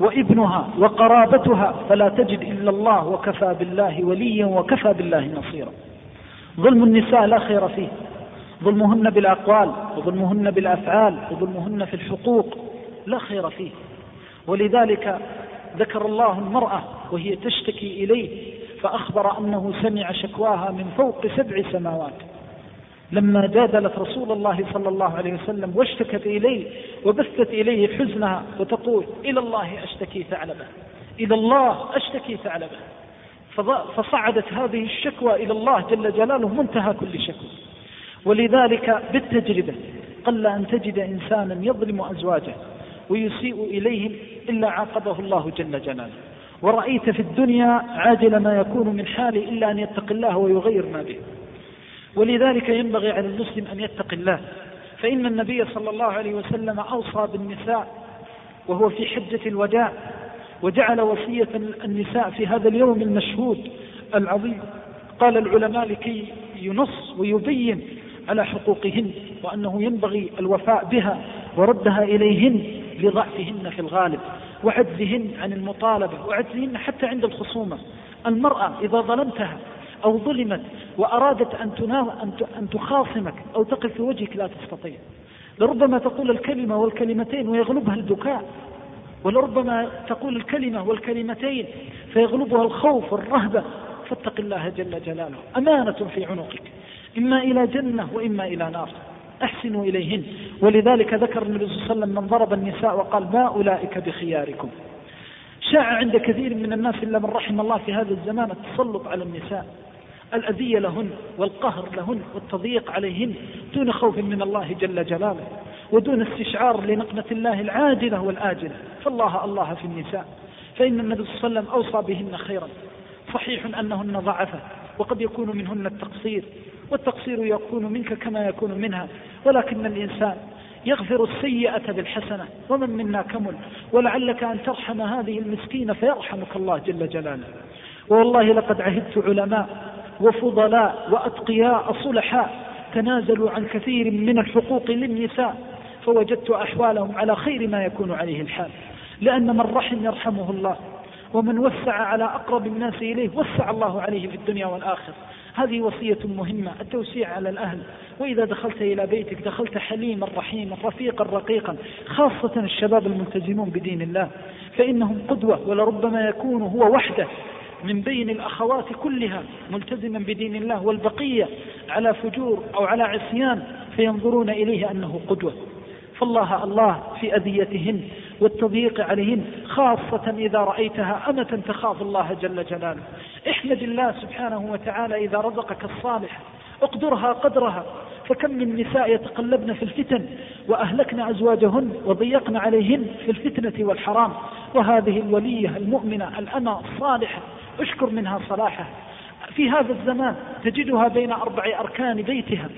وابنها وقرابتها فلا تجد إلا الله وكفى بالله وليا وكفى بالله نصيرا. ظلم النساء لا خير فيه. ظلمهن بالأقوال وظلمهن بالأفعال وظلمهن في الحقوق لا خير فيه. ولذلك ذكر الله المرأة وهي تشتكي إليه فأخبر أنه سمع شكواها من فوق سبع سماوات. لما جادلت رسول الله صلى الله عليه وسلم واشتكت إليه وبثت إليه حزنها وتقول إلى الله أشتكي ثعلبة. إلى الله أشتكي ثعلبة. فصعدت هذه الشكوى إلى الله جل جلاله منتهى كل شكوى. ولذلك بالتجربة قل أن تجد إنسانا يظلم أزواجه ويسيء إليهم إلا عاقبه الله جل جلاله. ورأيت في الدنيا عاجل ما يكون من حاله إلا أن يتقي الله ويغير ما به. ولذلك ينبغي على المسلم أن يتقي الله. فإن النبي صلى الله عليه وسلم أوصى بالنساء وهو في حجة الوداع وجعل وصية النساء في هذا اليوم المشهود العظيم. قال العلماء لكي ينص ويبين على حقوقهن وأنه ينبغي الوفاء بها وردها إليهن لضعفهن في الغالب وعجزهن عن المطالبة وعجزهن حتى عند الخصومة. المرأة إذا ظلمتها أو ظلمت وأرادت أن, أن تخاصمك أو تقف في وجهك لا تستطيع. لربما تقول الكلمة والكلمتين ويغلبها البكاء ولربما تقول الكلمة والكلمتين فيغلبها الخوف والرهبة. فاتق الله جل جلاله. أمانة في عنقك. إما إلى جنة وإما إلى نار. أحسنوا إليهن. ولذلك ذكر النبي صلى الله عليه وسلم من ضرب النساء وقال ما أولئك بخياركم. شاع عند كثير من الناس إلا من رحم الله في هذا الزمان التسلط على النساء. الأذية لهن والقهر لهن والتضييق عليهن دون خوف من الله جل جلاله ودون استشعار لنقمة الله العاجلة والآجلة. فالله الله في النساء. فإن النبي صلى الله عليه وسلم أوصى بهن خيرا. صحيح أنهن ضعفة وقد يكون منهن التقصير والتقصير يكون منك كما يكون منها. ولكن الإنسان يغفر السيئة بالحسنة. ومن منا كمل. ولعلك أن ترحم هذه المسكينة فيرحمك الله جل جلاله. والله لقد عهدت علماء وفضلاء وأتقياء صلحاء تنازلوا عن كثير من الحقوق للنساء فوجدت أحوالهم على خير ما يكون عليه الحال. لأن من رحم يرحمه الله ومن وسع على أقرب الناس إليه وسع الله عليه في الدنيا والآخرة. هذه وصية مهمة التوسيع على الأهل. وإذا دخلت إلى بيتك دخلت حليما رحيما رفيقا رقيقا خاصة الشباب الملتزمون بدين الله فإنهم قدوة ولربما يكون هو وحده. من بين الأخوات كلها ملتزما بدين الله والبقية على فجور أو على عصيان فينظرون إليه أنه قدوة. فالله الله في أذيتهن والتضييق عليهن خاصة إذا رأيتها أمة تخاف الله جل جلاله. احمد الله سبحانه وتعالى إذا رزقك الصالح اقدرها قدرها. فكم من نساء يتقلبن في الفتن وأهلكن أزواجهن وضيقن عليهن في الفتنة والحرام. وهذه الولية المؤمنة الأمة الصالحة اشكر منها صلاحها في هذا الزمان تجدها بين أربع أركان بيتها.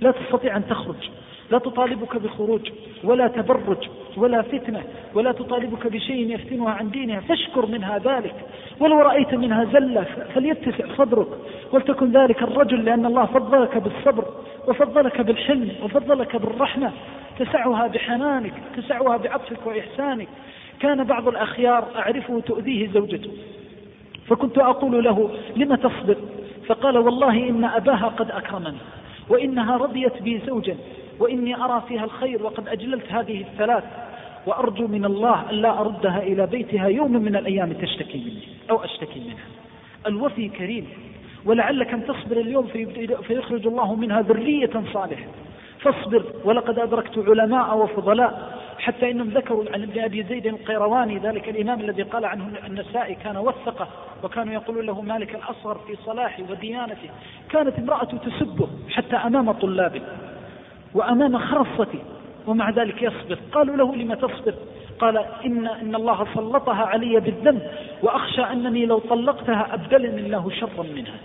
لا تستطيع أن تخرج. لا تطالبك بخروج ولا تبرج ولا فتنة ولا تطالبك بشيء يفتنها عن دينها. فاشكر منها ذلك. ولو رأيت منها زلة فليتسع صدرك. ولتكن ذلك الرجل لأن الله فضلك بالصبر وفضلك بالحلم وفضلك بالرحمة. تسعها بحنانك تسعها بعطفك وإحسانك. كان بعض الأخيار أعرفه تؤذيه زوجته. فكنت أقول له لم تصبر؟ فقال والله إن أباها قد أكرمني وإنها رضيت بي زوجا وإني أرى فيها الخير وقد أجللت هذه الثلاث وأرجو من الله أن لا أردها إلى بيتها يوم من الأيام تشتكي مني أو أشتكي منها. الوفي كريم ولعلك أن تصبر اليوم فيخرج الله منها ذرية صالحة. فاصبر ولقد أدركت علماء وفضلاء حتى إنهم ذكروا عن ابن أبي زيد القيرواني ذلك الإمام الذي قال عنه النسائي كان وثقة وكانوا يقولون له مالك الأصغر في صلاحه وديانته. كانت امرأة تسبه حتى أمام طلابه وأمام خاصته ومع ذلك يصبر. قالوا له لم تصبر؟ قال إن, إن الله سلطها علي بالذنب وأخشى أنني لو طلقتها أبدلني الله شرا منها.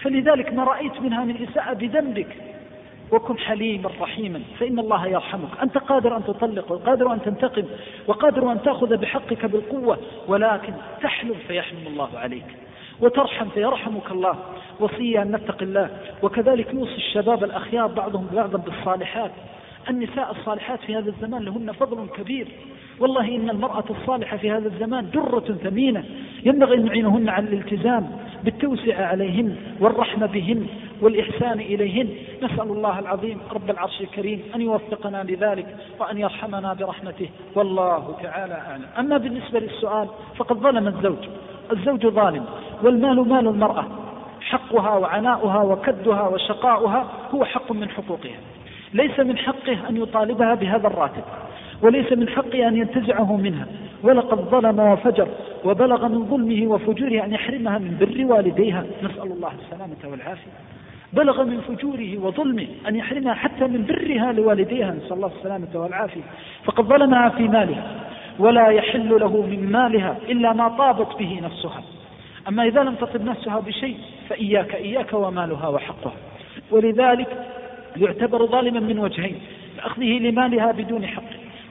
فلذلك ما رأيت منها من إساءة بذنبك. وكن حليما رحيما فإن الله يرحمك. أنت قادر أن تطلق وقادر أن تنتقم وقادر أن تأخذ بحقك بالقوة ولكن تحلم فيحلم الله عليك. وترحم فيرحمك الله وصية أن نتق الله. وكذلك نوصي الشباب الأخيار بعضهم بعضا بالصالحات. النساء الصالحات في هذا الزمان لهن فضل كبير. والله إن المرأة الصالحة في هذا الزمان درة ثمينة. ينبغي أن نعينهن على الالتزام بالتوسع عليهن والرحمة بهن والإحسان إليهن. نسأل الله العظيم رب العرش الكريم أن يوفقنا لذلك وأن يرحمنا برحمته. والله تعالى أعلم. أما بالنسبة للسؤال فقد ظلم الزوج. الزوج ظالم. والمال مال المرأة. حقها وعناؤها وكدها وشقاؤها هو حق من حقوقها. ليس من حقه أن يطالبها بهذا الراتب وليس من حقه أن ينتزعه منها. ولقد ظلم وفجر وبلغ من ظلمه وفجوره أن يحرمها من بر والديها. نسأل الله السلامة والعافية. بلغ من فجوره وظلمه أن يحرمها حتى من برها لوالديها. نسأل الله السلامة والعافية. فقد ظلمها في مالها ولا يحل له من مالها إلا ما طابت به نفسها. أما إذا لم تطب نفسها بشيء فإياك إياك ومالها وحقها. ولذلك يعتبر ظالما من وجهين لأخذه لمالها بدون حق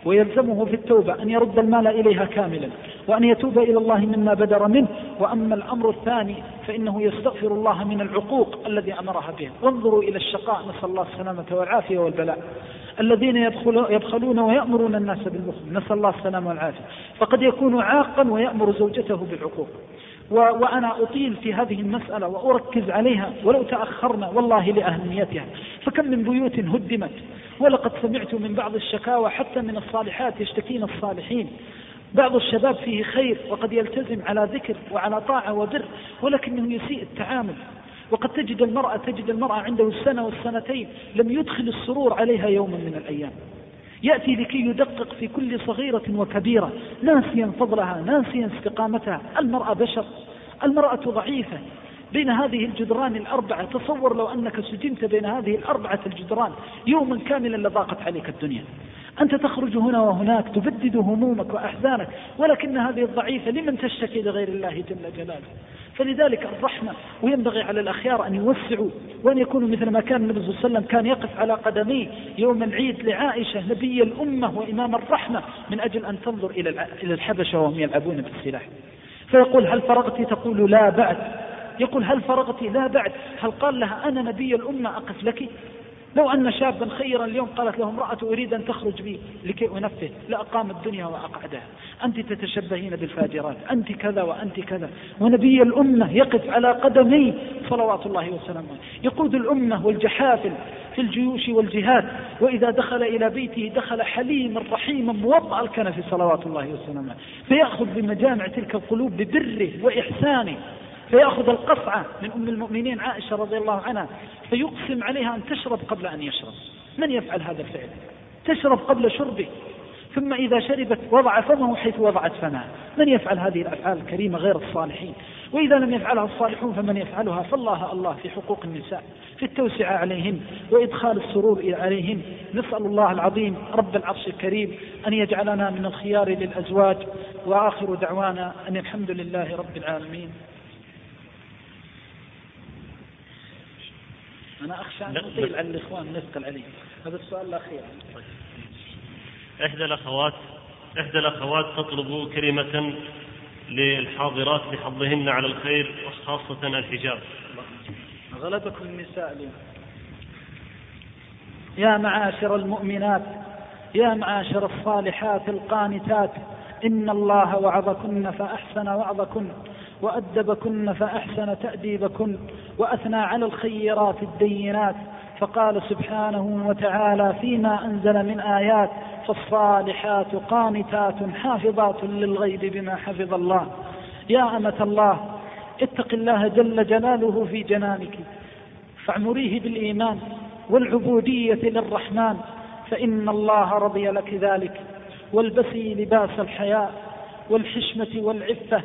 ويلزمه في التوبة أن يرد المال إليها كاملا وأن يتوب إلى الله مما بدر منه. وأما الأمر الثاني فإنه يستغفر الله من العقوق الذي أمرها به. وانظروا إلى الشقاء نسأل الله السلامة والعافية والبلاء. الذين يبخلون ويأمرون الناس بالبخل نسأل الله السلامة والعافية. فقد يكون عاقا ويأمر زوجته بالعقوق. وأنا أطيل في هذه المسألة وأركز عليها ولو تأخرنا والله لأهميتها. فكم من بيوت هدمت ولقد سمعت من بعض الشكاوى حتى من الصالحات يشتكين الصالحين. بعض الشباب فيه خير وقد يلتزم على ذكر وعلى طاعة وبر ولكنه يسيء التعامل. وقد تجد المرأة تجد المرأة عنده السنة والسنتين لم يدخل السرور عليها يوما من الأيام. يأتي لكي يدقق في كل صغيرة وكبيرة ناسيا فضلها ناسيا استقامتها المرأة بشر المرأة ضعيفة. بين هذه الجدران الأربعة تصور لو أنك سجنت بين هذه الأربعة الجدران يوما كاملا لضاقت عليك الدنيا. أنت تخرج هنا وهناك تبدد همومك وأحزانك ولكن هذه الضعيفة لمن تشتكي لغير الله جل جلاله؟ فلذلك الرحمة وينبغي على الأخيار أن يوسعوا وأن يكونوا مثل ما كان النبي صلى الله عليه وسلم كان يقف على قدميه يوم العيد لعائشة نبي الأمة وإمام الرحمة من أجل أن تنظر إلى الحبشة وهم يلعبون بالسلاح. فيقول هل فرغت؟ تقول لا بعد. يقول هل فرغت؟ لا بعد. هل قال لها أنا نبي الأمة أقف لك؟ لو أن شابا خيرا اليوم قالت له امرأة أريد أن تخرج بي لكي أنفه لأقام الدنيا وأقعدها. أنت تتشبهين بالفاجرات أنت كذا وأنت كذا. ونبي الأمة يقف على قدمي صلوات الله وسلامه. يقود الأمة والجحافل في الجيوش والجهاد. وإذا دخل إلى بيته دخل حليما رحيما موضع الكنف صلوات الله وسلامه. فيأخذ بمجامع تلك القلوب ببره وإحسانه. فيأخذ القصعة من أم المؤمنين عائشة رضي الله عنها فيقسم عليها أن تشرب قبل أن يشرب. من يفعل هذا الفعل؟ تشرب قبل شربه. ثم إذا شربت وضع فمه حيث وضعت فمها من يفعل هذه الأفعال الكريمة غير الصالحين؟ وإذا لم يفعلها الصالحون فمن يفعلها؟ فالله الله في حقوق النساء في التوسعة عليهن وإدخال السرور عليهن. نسأل الله العظيم رب العرش الكريم أن يجعلنا من الخيار للأزواج. وآخر دعوانا أن الحمد لله رب العالمين. أنا أخشى أن نطيل على الإخوان نثقل عليهم هذا السؤال الأخير. إحدى الأخوات إحدى الأخوات تطلب كلمة للحاضرات بحظهن على الخير وخاصة الحجاب. غلبكم النساء اليوم. يا معاشر المؤمنات يا معاشر الصالحات القانتات إن الله وعظكن فأحسن وعظكن وأدبكن فأحسن تأديبكن وأثنى على الخيرات الدينات. فقال سبحانه وتعالى فيما أنزل من آيات فالصالحات قانتات حافظات للغيب بما حفظ الله. يا أمة الله اتق الله جل جلاله في جنانك فاعمريه بالإيمان والعبودية للرحمن فإن الله رضي لك ذلك والبسي لباس الحياء والحشمة والعفة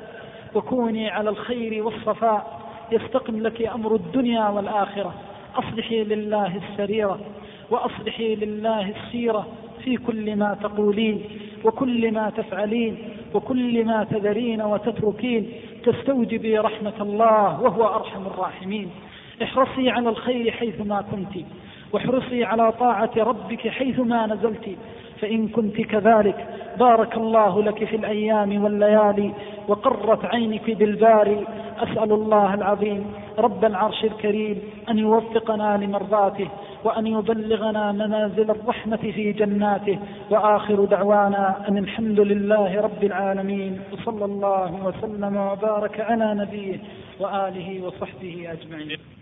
وكوني على الخير والصفاء. يستقم لك أمر الدنيا والآخرة. أصلحي لله السريرة وأصلحي لله السيرة في كل ما تقولين وكل ما تفعلين وكل ما تذرين وتتركين. تستوجبي رحمة الله وهو أرحم الراحمين. احرصي على الخير حيثما كنت واحرصي على طاعة ربك حيثما نزلت. فإن كنت كذلك بارك الله لك في الأيام والليالي. وقرت عينك بالباري. أسأل الله العظيم رب العرش الكريم أن يوفقنا لمرضاته وأن يبلغنا منازل الرحمة في جناته. وآخر دعوانا أن الحمد لله رب العالمين. وصلى الله وسلم وبارك على نبيه وآله وصحبه أجمعين.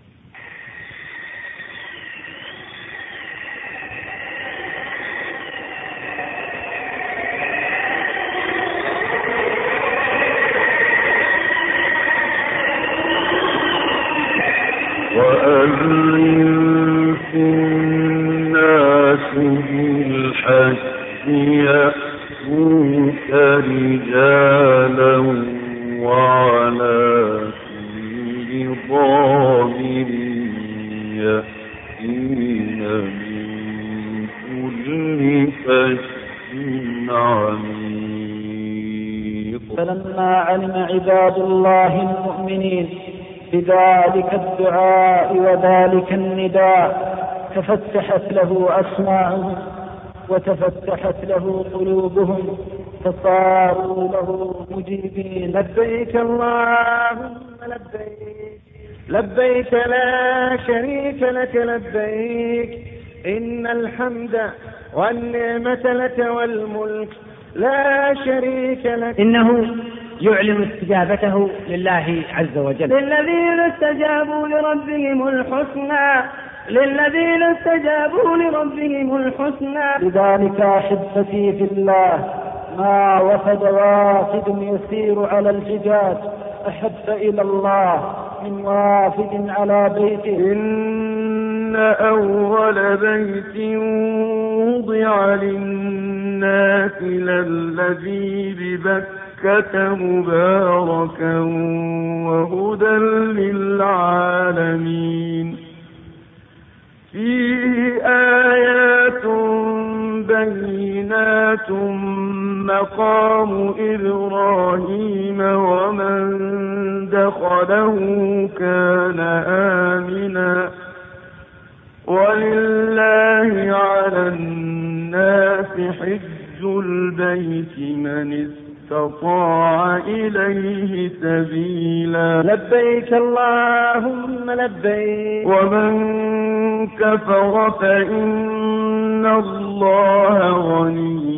الدعاء وذلك النداء تفتحت له أسماعهم وتفتحت له قلوبهم فصاروا له مجيبين. لبيك اللهم لبيك لبيك لا شريك لك لبيك إن الحمد والنعمة لك والملك لا شريك لك. إنه يعلن استجابته لله عز وجل. للذين استجابوا لربهم الحسنى للذين استجابوا لربهم الحسنى. لذلك أحبتي في الله ما وفد وافد يسير على الحجاج. أحب إلى الله من وافد على بيته. إن أول بيت وضع للناس للذي ببكة مباركا وهدى للعالمين. فيه آيات بينات مقام إبراهيم ومن دخله كان آمنا. ولله على الناس حج البيت من استطاع إليه سبيلا. لبيك اللهم لبيك. ومن كفر فإن الله غني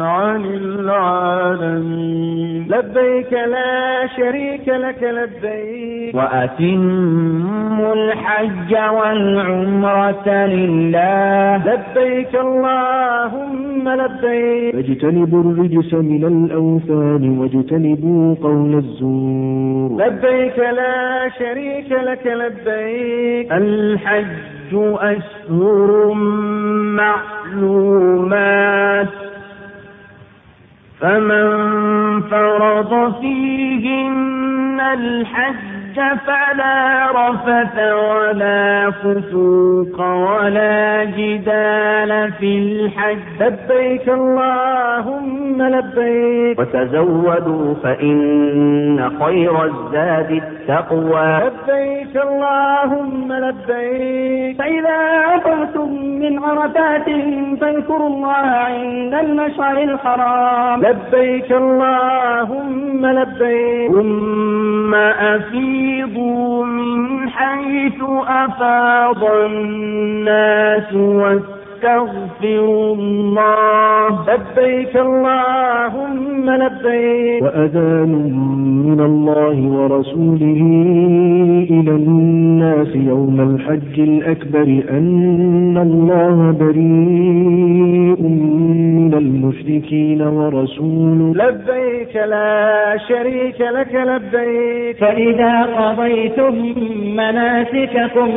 عن العالمين. لبيك لا شريك لك لبيك. وأتموا الحج والعمرة لله. لبيك اللهم لبيك. فاجتنبوا الرجس من الأوثان واجتنبوا قول الزور. لبيك لا شريك لك لبيك. الحج أشهر معلومات. فمن فرض فيهن الحج فلا رفث ولا فسوق ولا جدال في الحج. لبيك اللهم لبيك. وتزودوا فإن خير الزاد التقوى. لبيك اللهم لبيك. فإذا أفرتم من عرفات فاذكروا الله عند المشعر الحرام. لبيك اللهم لبيك. ثم أفيضوا من حيث أفاض الناس واستغفروا الله. لبيك اللهم لبيك. وأذان من الله ورسوله إلى الناس يوم الحج الأكبر أن الله بريء من المشركين ورسوله. لبيك لا شريك لك لبيك. فإذا قضيتم مناسككم